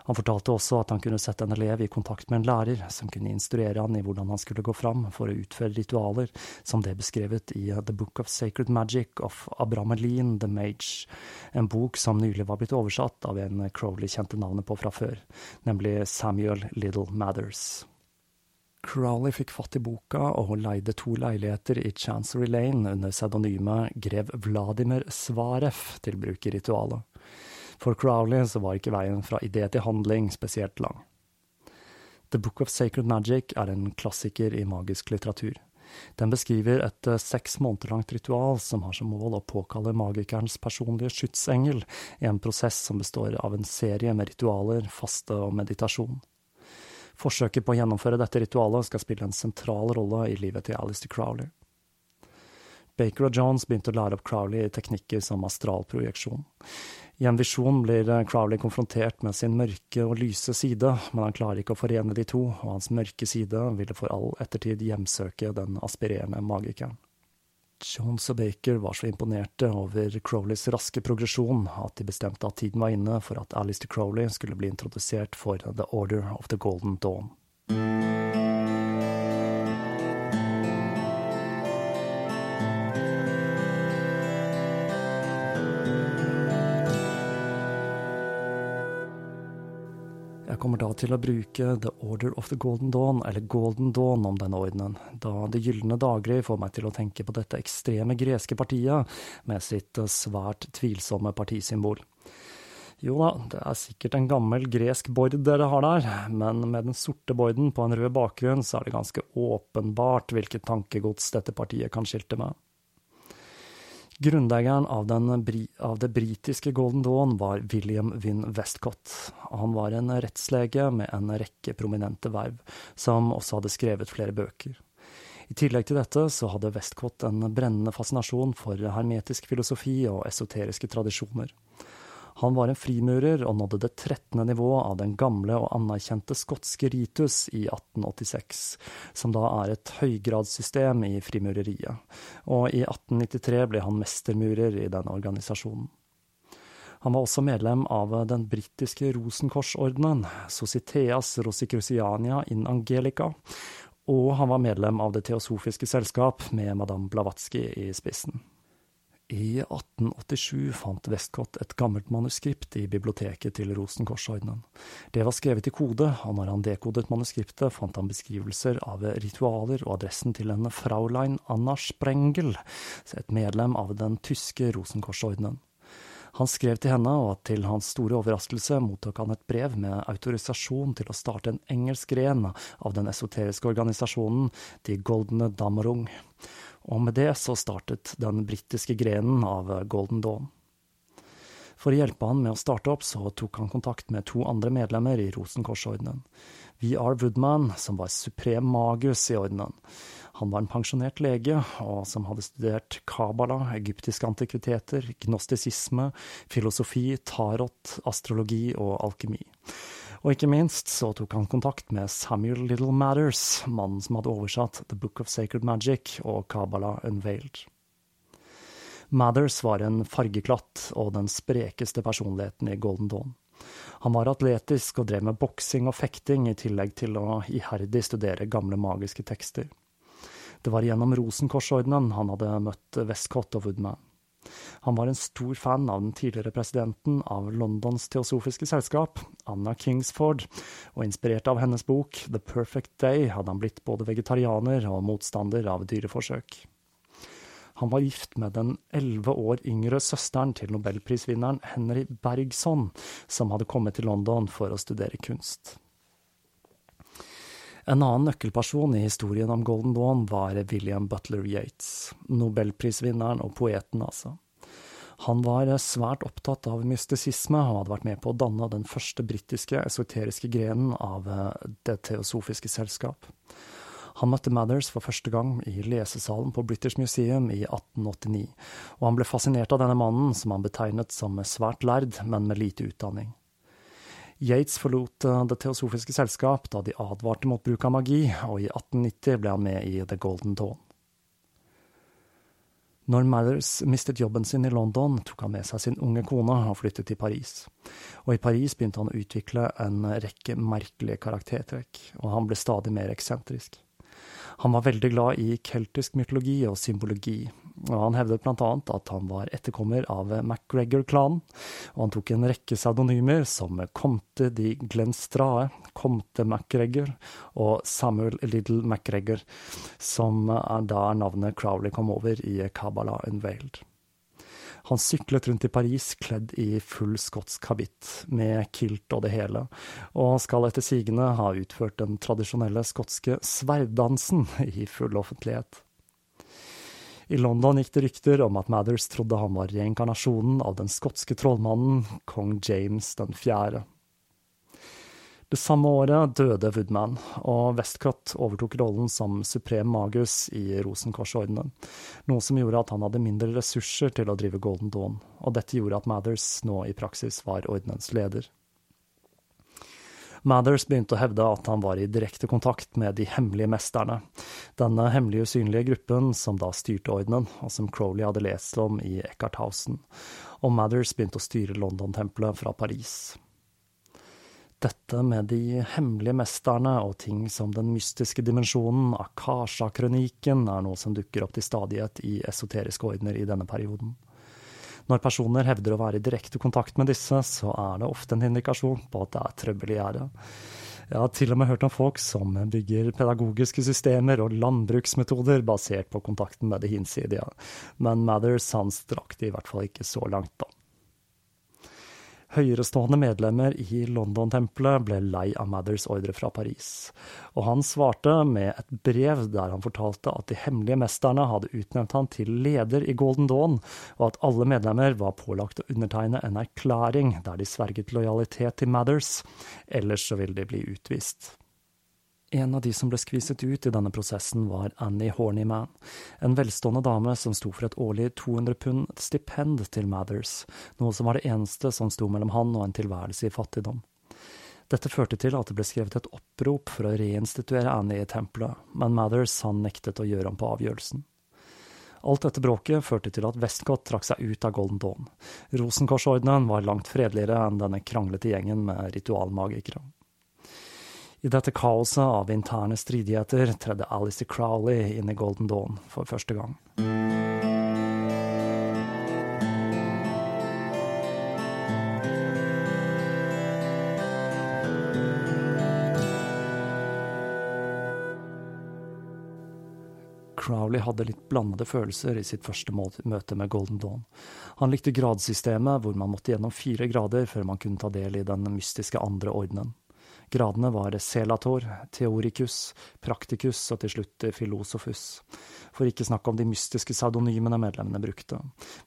Han fortalte også at han kunne sette en elev i kontakt med en lærer som kunne instruere han i hvordan han skulle gå fram for å utføre ritualer, som det er beskrevet i The Book of Sacred Magic of Abramelin the Mage, en bok som nylig var blitt oversatt av en Crowley kjente navnet på fra før, nemlig Samuel Little Mathers. Crowley fikk fatt i boka og leide to leiligheter i Chancery Lane under pseudonymet grev Vladimir Svarev til bruk i ritualet. For Crowley så var ikke veien fra idé til handling spesielt lang. The Book of Sacred Magic er en klassiker i magisk litteratur. Den beskriver et eh, seks måneder langt ritual som har som mål å påkalle magikerens personlige skytsengel i en prosess som består av en serie med ritualer, faste og meditasjon. Forsøket på å gjennomføre dette ritualet skal spille en sentral rolle i livet til Alistair Crowley. Baker og Jones begynte å lære opp Crowley i teknikker som astralprojeksjon. I en visjon blir Crowley konfrontert med sin mørke og lyse side, men han klarer ikke å forene de to, og hans mørke side ville for all ettertid hjemsøke den aspirerende magikeren. Jones og Baker var så imponerte over Crowleys raske progresjon at de bestemte at tiden var inne for at Alistair Crowley skulle bli introdusert for The Order of the Golden Dawn. Kommer da til å bruke The Order of the Golden Dawn, eller Golden Dawn om denne ordenen, da Det gylne daggry får meg til å tenke på dette ekstreme greske partiet med sitt svært tvilsomme partisymbol. Jo da, det er sikkert en gammel gresk bord dere har der, men med den sorte borden på en rød bakgrunn, så er det ganske åpenbart hvilket tankegods dette partiet kan skilte med. Grunnleggeren av, av, det britiske Golden Dawn var William Wynne Westcott. Han var en rettslege med en rekke prominente verv, som også hadde skrevet flere bøker. I tillegg til dette så hadde Westcott en brennende fascinasjon for hermetisk filosofi og esoteriske tradisjoner. Han var en frimurer og nådde det trettende nivået av den gamle og anerkjente skotske ritus i 1886, som da er et høygradssystem i frimureriet, og i 1893 ble han mestermurer i den organisasjonen. Han var også medlem av den britiske Rosenkorsordenen, Societeas Rosicruciania in Angelica, og han var medlem av Det teosofiske selskap med madame Blavatsky i spissen. I 1887 fant Westcott et gammelt manuskript i biblioteket til Rosenkorsordenen. Det var skrevet i kode, og når han dekodet manuskriptet, fant han beskrivelser av ritualer og adressen til en Fraulein Anna Sprengel, et medlem av den tyske Rosenkorsordenen. Han skrev til henne, og til hans store overraskelse mottok han et brev med autorisasjon til å starte en engelsk gren av den esoteriske organisasjonen De Goldene Dammerung og med det så startet den britiske grenen av Golden Dawn. For å hjelpe han med å starte opp, så tok han kontakt med to andre medlemmer i Rosenkorsordenen. V.R. Woodman, som var suprem magus i ordenen. Han var en pensjonert lege, og som hadde studert kabala, egyptiske antikviteter, gnostisisme, filosofi, tarot, astrologi og alkemi. Og ikke minst så tok han kontakt med Samuel Little Matters, mannen som hadde oversatt The Book of Sacred Magic og Kabbalah Unveiled. Mathers var en fargeklatt og den sprekeste personligheten i Golden Dawn. Han var atletisk og drev med boksing og fekting, i tillegg til å iherdig studere gamle magiske tekster. Det var gjennom Rosenkorsordenen han hadde møtt Westcott og Woodman. Han var en stor fan av den tidligere presidenten av Londons teosofiske selskap, Anna Kingsford, og inspirert av hennes bok The Perfect Day hadde han blitt både vegetarianer og motstander av dyreforsøk. Han var gift med den elleve år yngre søsteren til nobelprisvinneren Henry Bergson, som hadde kommet til London for å studere kunst. En annen nøkkelperson i historien om Golden Dawn var William Butler Yates, nobelprisvinneren og poeten, altså. Han var svært opptatt av mystisisme og hadde vært med på å danne den første britiske esoteriske grenen av eh, Det teosofiske selskap. Han møtte Mathers for første gang i lesesalen på British Museum i 1889, og han ble fascinert av denne mannen, som han betegnet som svært lærd, men med lite utdanning. Yates forlot eh, Det teosofiske selskap da de advarte mot bruk av magi, og i 1890 ble han med i The Golden Dawn. Når Mathers mistet jobben sin i London, tok han med seg sin unge kone og flyttet til Paris. Og i Paris begynte han å utvikle en rekke merkelige karaktertrekk, og han ble stadig mer eksentrisk. Han var veldig glad i keltisk mytologi og symbologi, og han hevdet annet at han var etterkommer av MacGregor-klanen, og han tok en rekke pseudonymer som Comte de Glenstrae, Comte MacGregor og Samuel Little MacGregor, som da navnet Crowley kom over i Kabbalah Unveiled. Han syklet rundt i Paris kledd i full skotsk habitt, med kilt og det hele, og skal etter sigende ha utført den tradisjonelle skotske sverddansen i full offentlighet. I London gikk det rykter om at Mathers trodde han var reinkarnasjonen av den skotske trollmannen kong James den fjerde. Det samme året døde Woodman, og Westcott overtok rollen som suprem magus i Rosenkorsordenen, noe som gjorde at han hadde mindre ressurser til å drive Golden Dawn, og dette gjorde at Mathers nå i praksis var ordenens leder. Mathers begynte å hevde at han var i direkte kontakt med de hemmelige mesterne, denne hemmelige usynlige gruppen som da styrte ordenen, og som Crowley hadde lest om i Eckarthausen, og Mathers begynte å styre London-tempelet fra Paris. Dette med de hemmelige mesterne og ting som den mystiske dimensjonen, Akasha-kronikken, er noe som dukker opp til stadighet i esoteriske ordener i denne perioden. Når personer hevder å være i direkte kontakt med disse, så er det ofte en indikasjon på at det er trøbbel i gjære. Jeg har til og med hørt om folk som bygger pedagogiske systemer og landbruksmetoder basert på kontakten med det hinsidige, men Mathers han strakk i hvert fall ikke så langt, da. Høyerestående medlemmer i London-tempelet ble lei av Mathers ordre fra Paris, og han svarte med et brev der han fortalte at de hemmelige mesterne hadde utnevnt han til leder i Golden Dawn, og at alle medlemmer var pålagt å undertegne en erklæring der de sverget lojalitet til Mathers, ellers så ville de bli utvist. En av de som ble skviset ut i denne prosessen, var Annie Hornyman, en velstående dame som sto for et årlig 200 pund stipend til Mathers, noe som var det eneste som sto mellom han og en tilværelse i fattigdom. Dette førte til at det ble skrevet et opprop for å reinstituere Annie i tempelet, men Mathers han nektet å gjøre om på avgjørelsen. Alt dette bråket førte til at Westcott trakk seg ut av Golden Dawn. Rosenkorsordenen var langt fredeligere enn denne kranglete gjengen med ritualmagikere. I dette kaoset av interne stridigheter tredde Alice Crowley inn i Golden Dawn for første gang. Crowley hadde litt blandede følelser i sitt første møte med Golden Dawn. Han likte gradsystemet, hvor man måtte gjennom fire grader før man kunne ta del i den mystiske andre ordenen. Gradene var Selator, Theoricus, Practicus og til slutt Filosofus, for ikke snakke om de mystiske pseudonymene medlemmene brukte,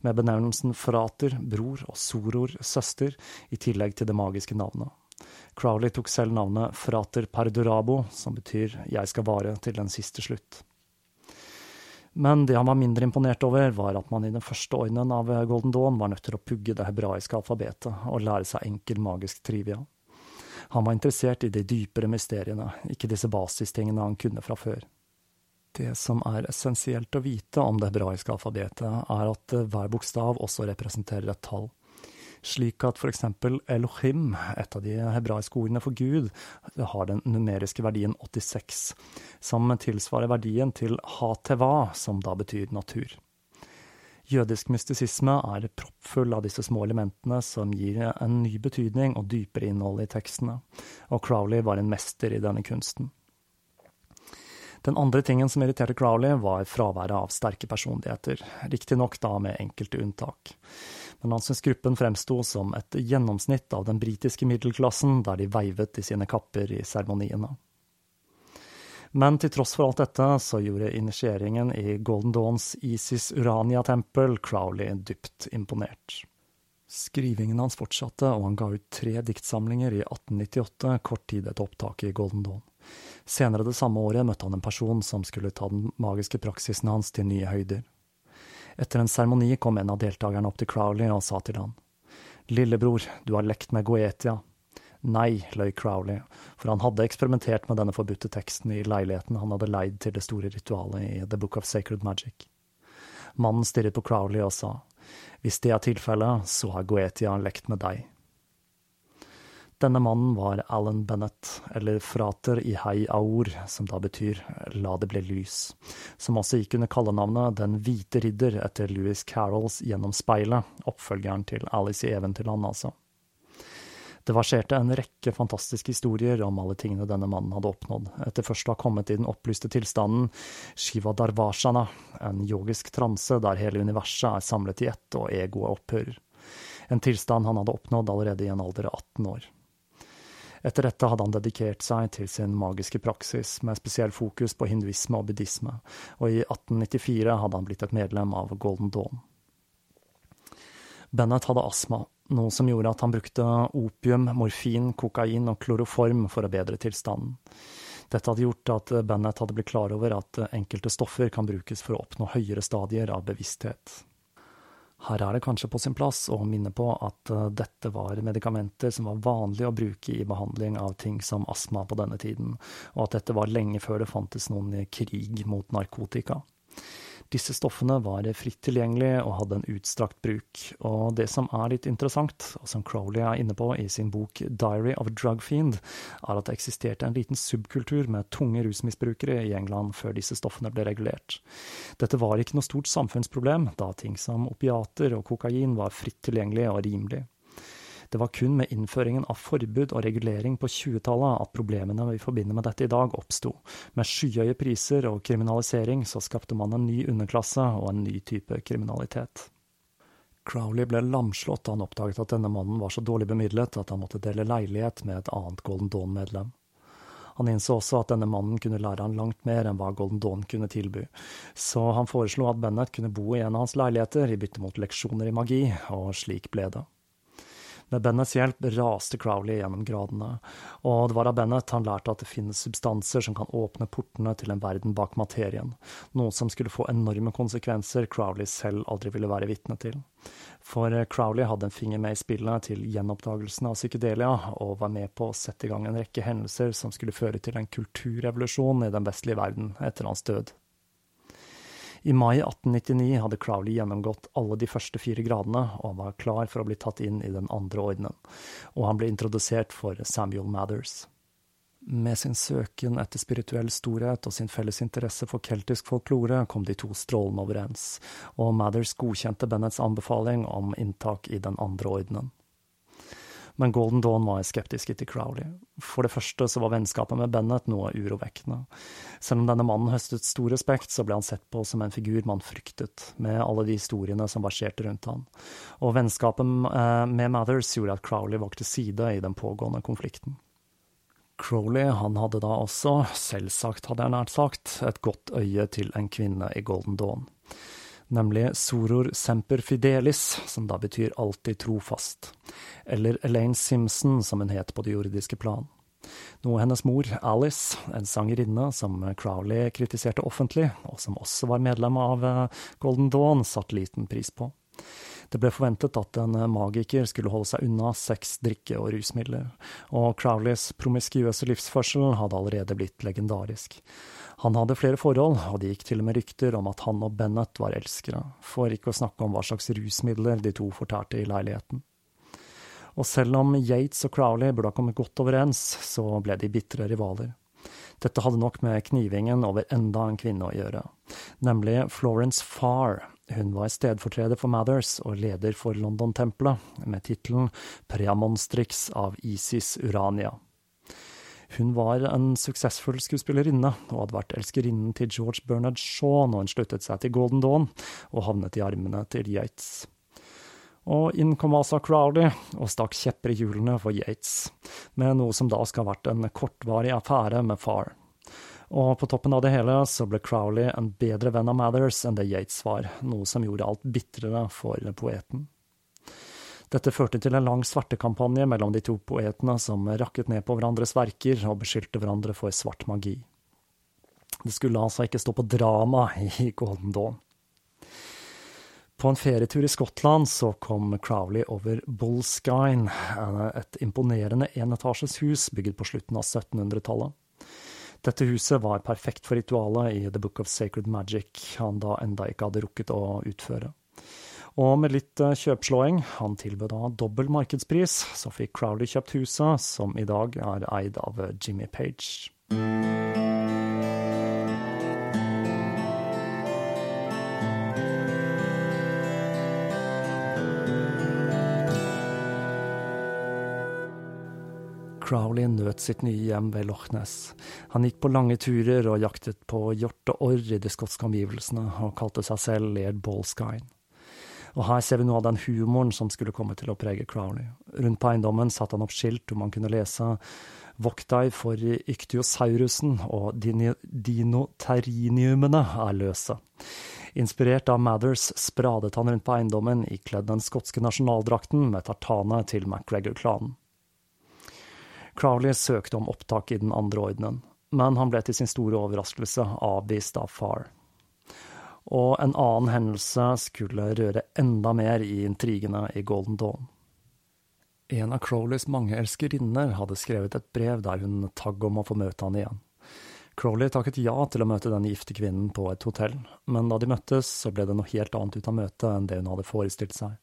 med benevnelsen frater, bror og soror, søster, i tillegg til det magiske navnet. Crowley tok selv navnet Frater Perdurabo, som betyr Jeg skal vare til den siste slutt. Men det han var mindre imponert over, var at man i den første ordenen av Golden Dawn var nødt til å pugge det hebraiske alfabetet og lære seg enkel magisk trivia. Han var interessert i de dypere mysteriene, ikke disse basistingene han kunne fra før. Det som er essensielt å vite om det hebraiske alfabetet, er at hver bokstav også representerer et tall. Slik at eksempel Elohim, et av de hebraiske ordene for Gud, har den numeriske verdien 86, som tilsvarer verdien til Hateva, som da betyr natur. Jødisk mystisisme er proppfull av disse små elementene som gir en ny betydning og dypere innhold i tekstene, og Crowley var en mester i denne kunsten. Den andre tingen som irriterte Crowley, var fraværet av sterke personligheter, riktignok da med enkelte unntak. Men han syntes gruppen fremsto som et gjennomsnitt av den britiske middelklassen, der de veivet i sine kapper i seremoniene. Men til tross for alt dette, så gjorde initieringen i Golden Dawns Isis Urania-tempel Crowley dypt imponert. Skrivingen hans fortsatte, og han ga ut tre diktsamlinger i 1898, kort tid etter opptaket i Golden Dawn. Senere det samme året møtte han en person som skulle ta den magiske praksisen hans til nye høyder. Etter en seremoni kom en av deltakerne opp til Crowley og sa til han. Lillebror, du har lekt med Goetia, Nei, løy Crowley, for han hadde eksperimentert med denne forbudte teksten i leiligheten han hadde leid til det store ritualet i The Book of Sacred Magic. Mannen stirret på Crowley og sa, hvis det er tilfellet, så har Goetia lekt med deg. Denne mannen var Alan Bennett, eller frater i hei aor, som da betyr la det bli lys, som også gikk under kallenavnet Den hvite ridder etter Louis Carrolls Gjennom speilet, oppfølgeren til Alice i Eventyrland, altså. Det verserte en rekke fantastiske historier om alle tingene denne mannen hadde oppnådd, etter først å ha kommet i den opplyste tilstanden Shiva Darvashana, en yogisk transe der hele universet er samlet i ett og egoet opphører. En tilstand han hadde oppnådd allerede i en alder av 18 år. Etter dette hadde han dedikert seg til sin magiske praksis, med spesiell fokus på hinduisme og buddhisme, og i 1894 hadde han blitt et medlem av Golden Dawn. Bennett hadde astma, noe som gjorde at han brukte opium, morfin, kokain og kloroform for å bedre tilstanden. Dette hadde gjort at Bennett hadde blitt klar over at enkelte stoffer kan brukes for å oppnå høyere stadier av bevissthet. Her er det kanskje på sin plass å minne på at dette var medikamenter som var vanlig å bruke i behandling av ting som astma på denne tiden, og at dette var lenge før det fantes noen krig mot narkotika. Disse stoffene var fritt tilgjengelige og hadde en utstrakt bruk, og det som er litt interessant, og som Crowley er inne på i sin bok Diary of a Drug Fiend, er at det eksisterte en liten subkultur med tunge rusmisbrukere i England før disse stoffene ble regulert. Dette var ikke noe stort samfunnsproblem, da ting som opiater og kokain var fritt tilgjengelig og rimelig. Det var kun med innføringen av forbud og regulering på 20-tallet at problemene vi forbinder med dette i dag, oppsto. Med skyhøye priser og kriminalisering så skapte man en ny underklasse og en ny type kriminalitet. Crowley ble lamslått da han oppdaget at denne mannen var så dårlig bemidlet at han måtte dele leilighet med et annet Golden Dawn-medlem. Han innså også at denne mannen kunne lære han langt mer enn hva Golden Dawn kunne tilby, så han foreslo at Bennett kunne bo i en av hans leiligheter i bytte mot leksjoner i magi, og slik ble det. Med Bennets hjelp raste Crowley gjennom gradene, og det var av Bennett han lærte at det finnes substanser som kan åpne portene til en verden bak materien, noe som skulle få enorme konsekvenser Crowley selv aldri ville være vitne til. For Crowley hadde en finger med i spillet til gjenoppdagelsen av psykedelia, og var med på å sette i gang en rekke hendelser som skulle føre til en kulturrevolusjon i den vestlige verden etter hans død. I mai 1899 hadde Crowley gjennomgått alle de første fire gradene og var klar for å bli tatt inn i den andre ordenen, og han ble introdusert for Samuel Mathers. Med sin søken etter spirituell storhet og sin felles interesse for keltisk folklore kom de to strålende overens, og Mathers godkjente Bennets anbefaling om inntak i den andre ordenen men Golden Dawn var skeptiske til Crowley. For det første så var vennskapet med Bennett noe urovekkende. Selv om denne mannen høstet stor respekt, så ble han sett på som en figur man fryktet, med alle de historiene som verserte rundt han. Og vennskapet eh, med Mathers gjorde at Crowley valgte side i den pågående konflikten. Crowley han hadde da også, selvsagt hadde jeg nært sagt, et godt øye til en kvinne i Golden Dawn nemlig Soror semper fidelis, som da betyr alltid trofast, eller Elaine Simpson, som hun het på det jordiske plan. Noe hennes mor, Alice, en sangerinne som Crowley kritiserte offentlig, og som også var medlem av eh, Golden Dawn, satte liten pris på. Det ble forventet at en magiker skulle holde seg unna sex, drikke og rusmidler, og Crowleys promiskuøse livsførsel hadde allerede blitt legendarisk. Han hadde flere forhold, og det gikk til og med rykter om at han og Bennett var elskere, for ikke å snakke om hva slags rusmidler de to fortærte i leiligheten. Og selv om Yates og Crowley burde ha kommet godt overens, så ble de bitre rivaler. Dette hadde nok med knivingen over enda en kvinne å gjøre, nemlig Florence Farr. Hun var stedfortreder for Mathers og leder for London-tempelet, med tittelen Preamonstrix av Isis Urania. Hun var en suksessfull skuespillerinne, og hadde vært elskerinnen til George Bernard Shaw når hun sluttet seg til Golden Dawn, og havnet i armene til Yates. Og inn kom altså Crowley og stakk kjepper i hjulene for Yates, med noe som da skal ha vært en kortvarig affære med far. Og på toppen av det hele så ble Crowley en bedre venn av Mathers enn det Yates var, noe som gjorde alt bitrere for poeten. Dette førte til en lang svartekampanje mellom de to poetene som rakket ned på hverandres verker og beskyldte hverandre for svart magi. Det skulle altså ikke stå på drama i Golden Dawn. På en ferietur i Skottland så kom Crowley over Bullskine, et imponerende enetasjes hus bygget på slutten av 1700-tallet. Dette huset var perfekt for ritualet i The Book of Sacred Magic han da enda ikke hadde rukket å utføre. Og med litt eh, kjøpslåing, han tilbød da dobbel markedspris, så fikk Crowley kjøpt huset, som i dag er eid av Jimmy Page. Crowley nøt sitt nye hjem ved Loch Ness. Han gikk på lange turer og jaktet på hjort og orr i de skotske omgivelsene, og kalte seg selv Laird Ballskine. Og her ser vi noe av den humoren som skulle komme til å prege Crowley. Rundt på eiendommen satte han opp skilt hvor man kunne lese Vokt deg for Yktiosaurusen og dinoterriniumene er løse. Inspirert av Mathers spradet han rundt på eiendommen ikledd den skotske nasjonaldrakten med tartane til MacGregor-klanen. Crowley søkte om opptak i den andre ordenen, men han ble til sin store overraskelse avvist av Farr og en annen hendelse skulle røre enda mer i intrigene i Golden Dawn. En av Crowleys mange elskerinner hadde skrevet et brev der hun tagg om å få møte han igjen. Crowley takket ja til å møte den gifte kvinnen på et hotell, men da de møttes, så ble det noe helt annet ut av møtet enn det hun hadde forestilt seg.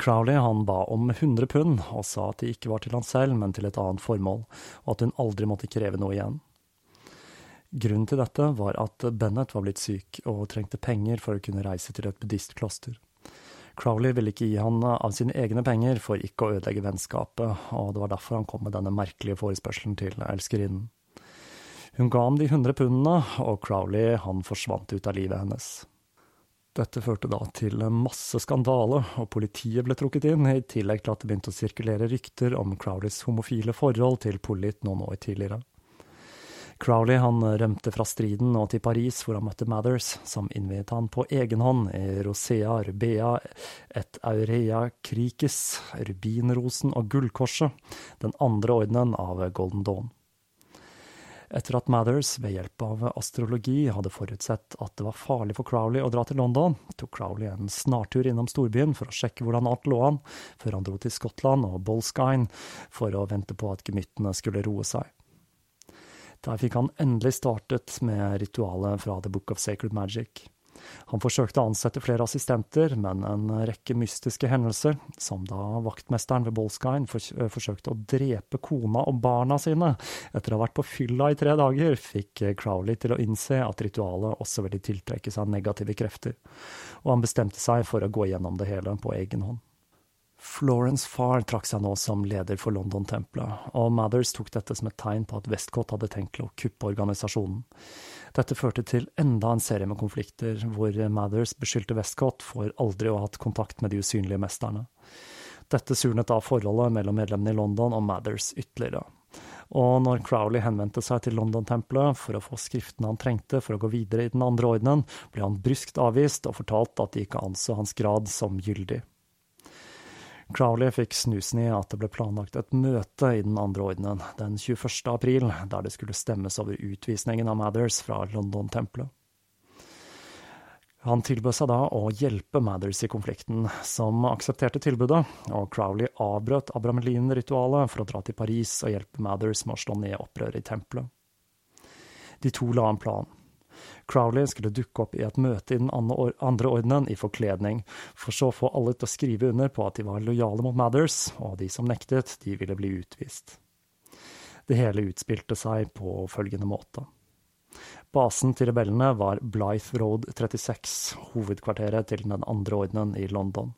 Crowley han ba om 100 pund, og sa at de ikke var til han selv, men til et annet formål, og at hun aldri måtte kreve noe igjen. Grunnen til dette var at Bennett var blitt syk og trengte penger for å kunne reise til et buddhistkloster. Crowley ville ikke gi han av sine egne penger for ikke å ødelegge vennskapet, og det var derfor han kom med denne merkelige forespørselen til elskerinnen. Hun ga ham de hundre pundene, og Crowley han forsvant ut av livet hennes. Dette førte da til masse skandale, og politiet ble trukket inn, i tillegg til at det begynte å sirkulere rykter om Crowleys homofile forhold til Pollitt noen år tidligere. Crowley han rømte fra striden og til Paris, hvor han møtte Mathers, som innviet han på egen hånd i Rosea Rubea et Aurea cricis, Rubinrosen og Gullkorset, den andre ordenen av Golden Dawn. Etter at Mathers ved hjelp av astrologi hadde forutsett at det var farlig for Crowley å dra til London, tok Crowley en snartur innom storbyen for å sjekke hvordan alt lå an, før han dro til Skottland og Bolskine for å vente på at gemyttene skulle roe seg. Der fikk han endelig startet med ritualet fra The Book of Sacred Magic. Han forsøkte å ansette flere assistenter, men en rekke mystiske hendelser, som da vaktmesteren ved Bolskine eh, forsøkte å drepe kona og barna sine etter å ha vært på fylla i tre dager, fikk Crowley til å innse at ritualet også ville tiltrekke seg negative krefter, og han bestemte seg for å gå gjennom det hele på egen hånd. Florence Farr trakk seg nå som leder for London-tempelet, og Mathers tok dette som et tegn på at Westcott hadde tenkt å kuppe organisasjonen. Dette førte til enda en serie med konflikter, hvor Mathers beskyldte Westcott for aldri å ha hatt kontakt med de usynlige mesterne. Dette surnet da forholdet mellom medlemmene i London og Mathers ytterligere. Og når Crowley henvendte seg til London-tempelet for å få skriftene han trengte for å gå videre i den andre ordenen, ble han bryskt avvist og fortalt at de ikke anså hans grad som gyldig. Crowley fikk snusen i at det ble planlagt et møte i den andre ordenen den 21. april, der det skulle stemmes over utvisningen av Mathers fra London-tempelet. Han tilbød seg da å hjelpe Mathers i konflikten, som aksepterte tilbudet, og Crowley avbrøt Abramelin-ritualet for å dra til Paris og hjelpe Mathers med å slå ned opprøret i tempelet. De to la en plan. Crowley skulle dukke opp i et møte i den andre ordenen i forkledning, for så å få alle til å skrive under på at de var lojale mot Mathers, og de som nektet, de ville bli utvist. Det hele utspilte seg på følgende måte. Basen til rebellene var Blythe Road 36, hovedkvarteret til den andre ordenen i London.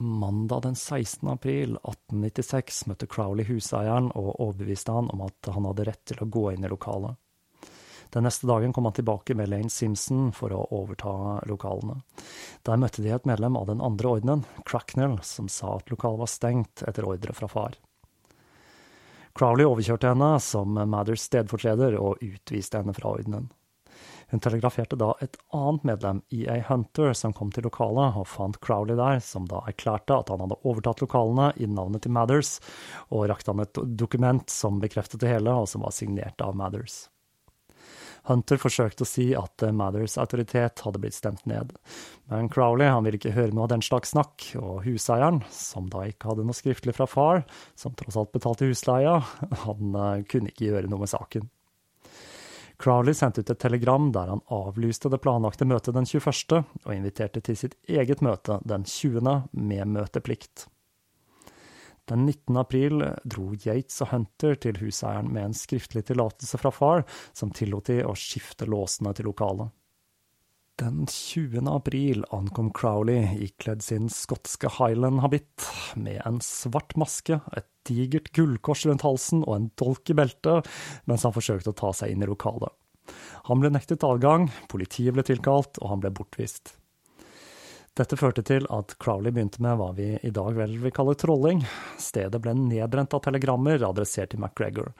Mandag den 16. april 1896 møtte Crowley huseieren og overbeviste han om at han hadde rett til å gå inn i lokalet. Den neste dagen kom han tilbake med Lane Simpson for å overta lokalene. Der møtte de et medlem av den andre ordenen, Cracknell, som sa at lokalet var stengt etter ordre fra far. Crowley overkjørte henne som Mathers stedfortreder og utviste henne fra ordenen. Hun telegraferte da et annet medlem, EA Hunter, som kom til lokalet og fant Crowley der, som da erklærte at han hadde overtatt lokalene i navnet til Mathers, og rakte han et dokument som bekreftet det hele, og som var signert av Mathers. Hunter forsøkte å si at eh, Mathers autoritet hadde blitt stemt ned, men Crowley han ville ikke høre noe av den slags snakk, og huseieren, som da ikke hadde noe skriftlig fra far, som tross alt betalte husleia, han eh, kunne ikke gjøre noe med saken. Crowley sendte ut et telegram der han avlyste det planlagte møtet den 21., og inviterte til sitt eget møte den 20., med møteplikt. Den 19. april dro Yates og Hunter til huseieren med en skriftlig tillatelse fra far, som tillot de å skifte låsene til lokalet. Den 20. april ankom Crowley ikledd sin skotske Highland-habitt, med en svart maske, et digert gullkors rundt halsen og en dolk i beltet, mens han forsøkte å ta seg inn i lokalet. Han ble nektet adgang, politiet ble tilkalt, og han ble bortvist. Dette førte til at Crowley begynte med hva vi i dag vel vil kalle trolling. Stedet ble nedbrent av telegrammer adressert til McGregor.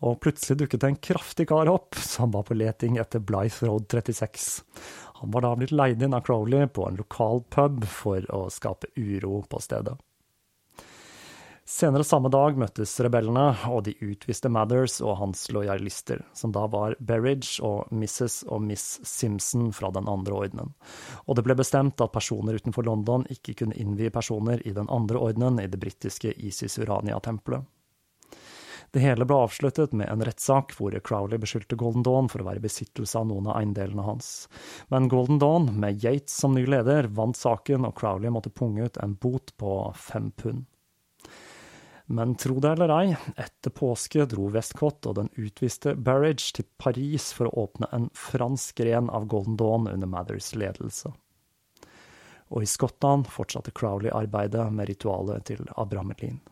og plutselig dukket en kraftig kar opp som var på leting etter Blythe Road 36. Han var da blitt leid inn av Crowley på en lokal pub for å skape uro på stedet. Senere samme dag møttes rebellene, og de utviste Mathers og hans lojalister, som da var Berridge og Mrs. og Miss Simpson fra den andre ordenen. Og det ble bestemt at personer utenfor London ikke kunne innvie personer i den andre ordenen i det britiske Isis Urania-tempelet. Det hele ble avsluttet med en rettssak hvor Crowley beskyldte Golden Dawn for å være i besittelse av noen av eiendelene hans. Men Golden Dawn, med Yates som ny leder, vant saken, og Crowley måtte punge ut en bot på fem pund. Men tro det eller ei, etter påske dro Westcott og den utviste Barrage til Paris for å åpne en fransk gren av Golden Dawn under Mathers ledelse. Og i Skottland fortsatte Crowley arbeidet med ritualet til Abramelin.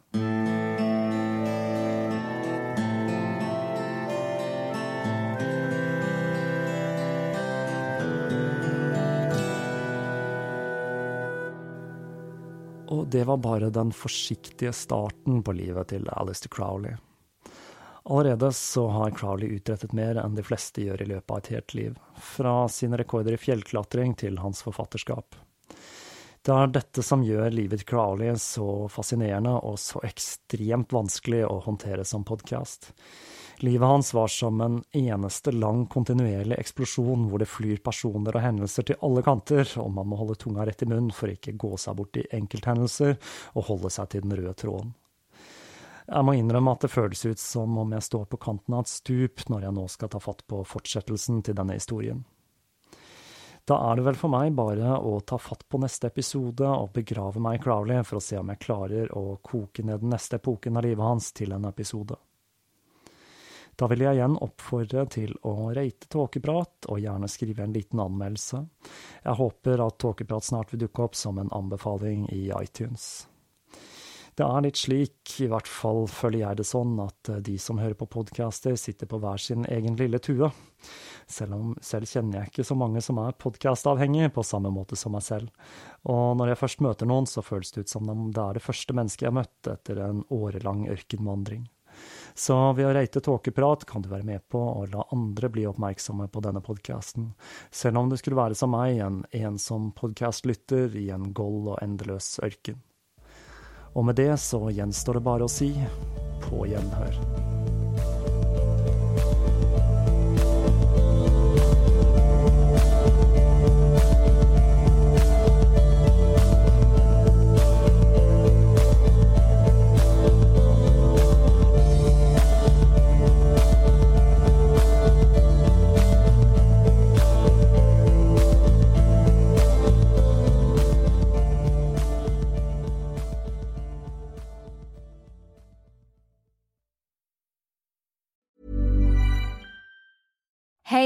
Det var bare den forsiktige starten på livet til Alistair Crowley. Allerede så har Crowley utrettet mer enn de fleste gjør i løpet av et helt liv, fra sine rekorder i fjellklatring til hans forfatterskap. Det er dette som gjør livet til Crowley så fascinerende og så ekstremt vanskelig å håndtere som podkast. Livet hans var som en eneste lang, kontinuerlig eksplosjon hvor det flyr personer og hendelser til alle kanter, og man må holde tunga rett i munnen for ikke gå seg bort i enkelthendelser og holde seg til den røde tråden. Jeg må innrømme at det føles ut som om jeg står på kanten av et stup når jeg nå skal ta fatt på fortsettelsen til denne historien. Da er det vel for meg bare å ta fatt på neste episode og begrave meg i Crowley for å se om jeg klarer å koke ned den neste epoken av livet hans til en episode. Da vil jeg igjen oppfordre til å rate Tåkeprat, og gjerne skrive en liten anmeldelse. Jeg håper at Tåkeprat snart vil dukke opp som en anbefaling i iTunes. Det er litt slik, i hvert fall føler jeg det sånn, at de som hører på podcaster, sitter på hver sin egen lille tue. Selv, om, selv kjenner jeg ikke så mange som er podkastavhengige på samme måte som meg selv. Og når jeg først møter noen, så føles det ut som om det er det første mennesket jeg har møtt etter en årelang ørkenvandring. Så ved å reite tåkeprat kan du være med på å la andre bli oppmerksomme på denne podkasten, selv om du skulle være som meg, en ensom podkastlytter i en gold og endeløs ørken. Og med det så gjenstår det bare å si på gjenhør.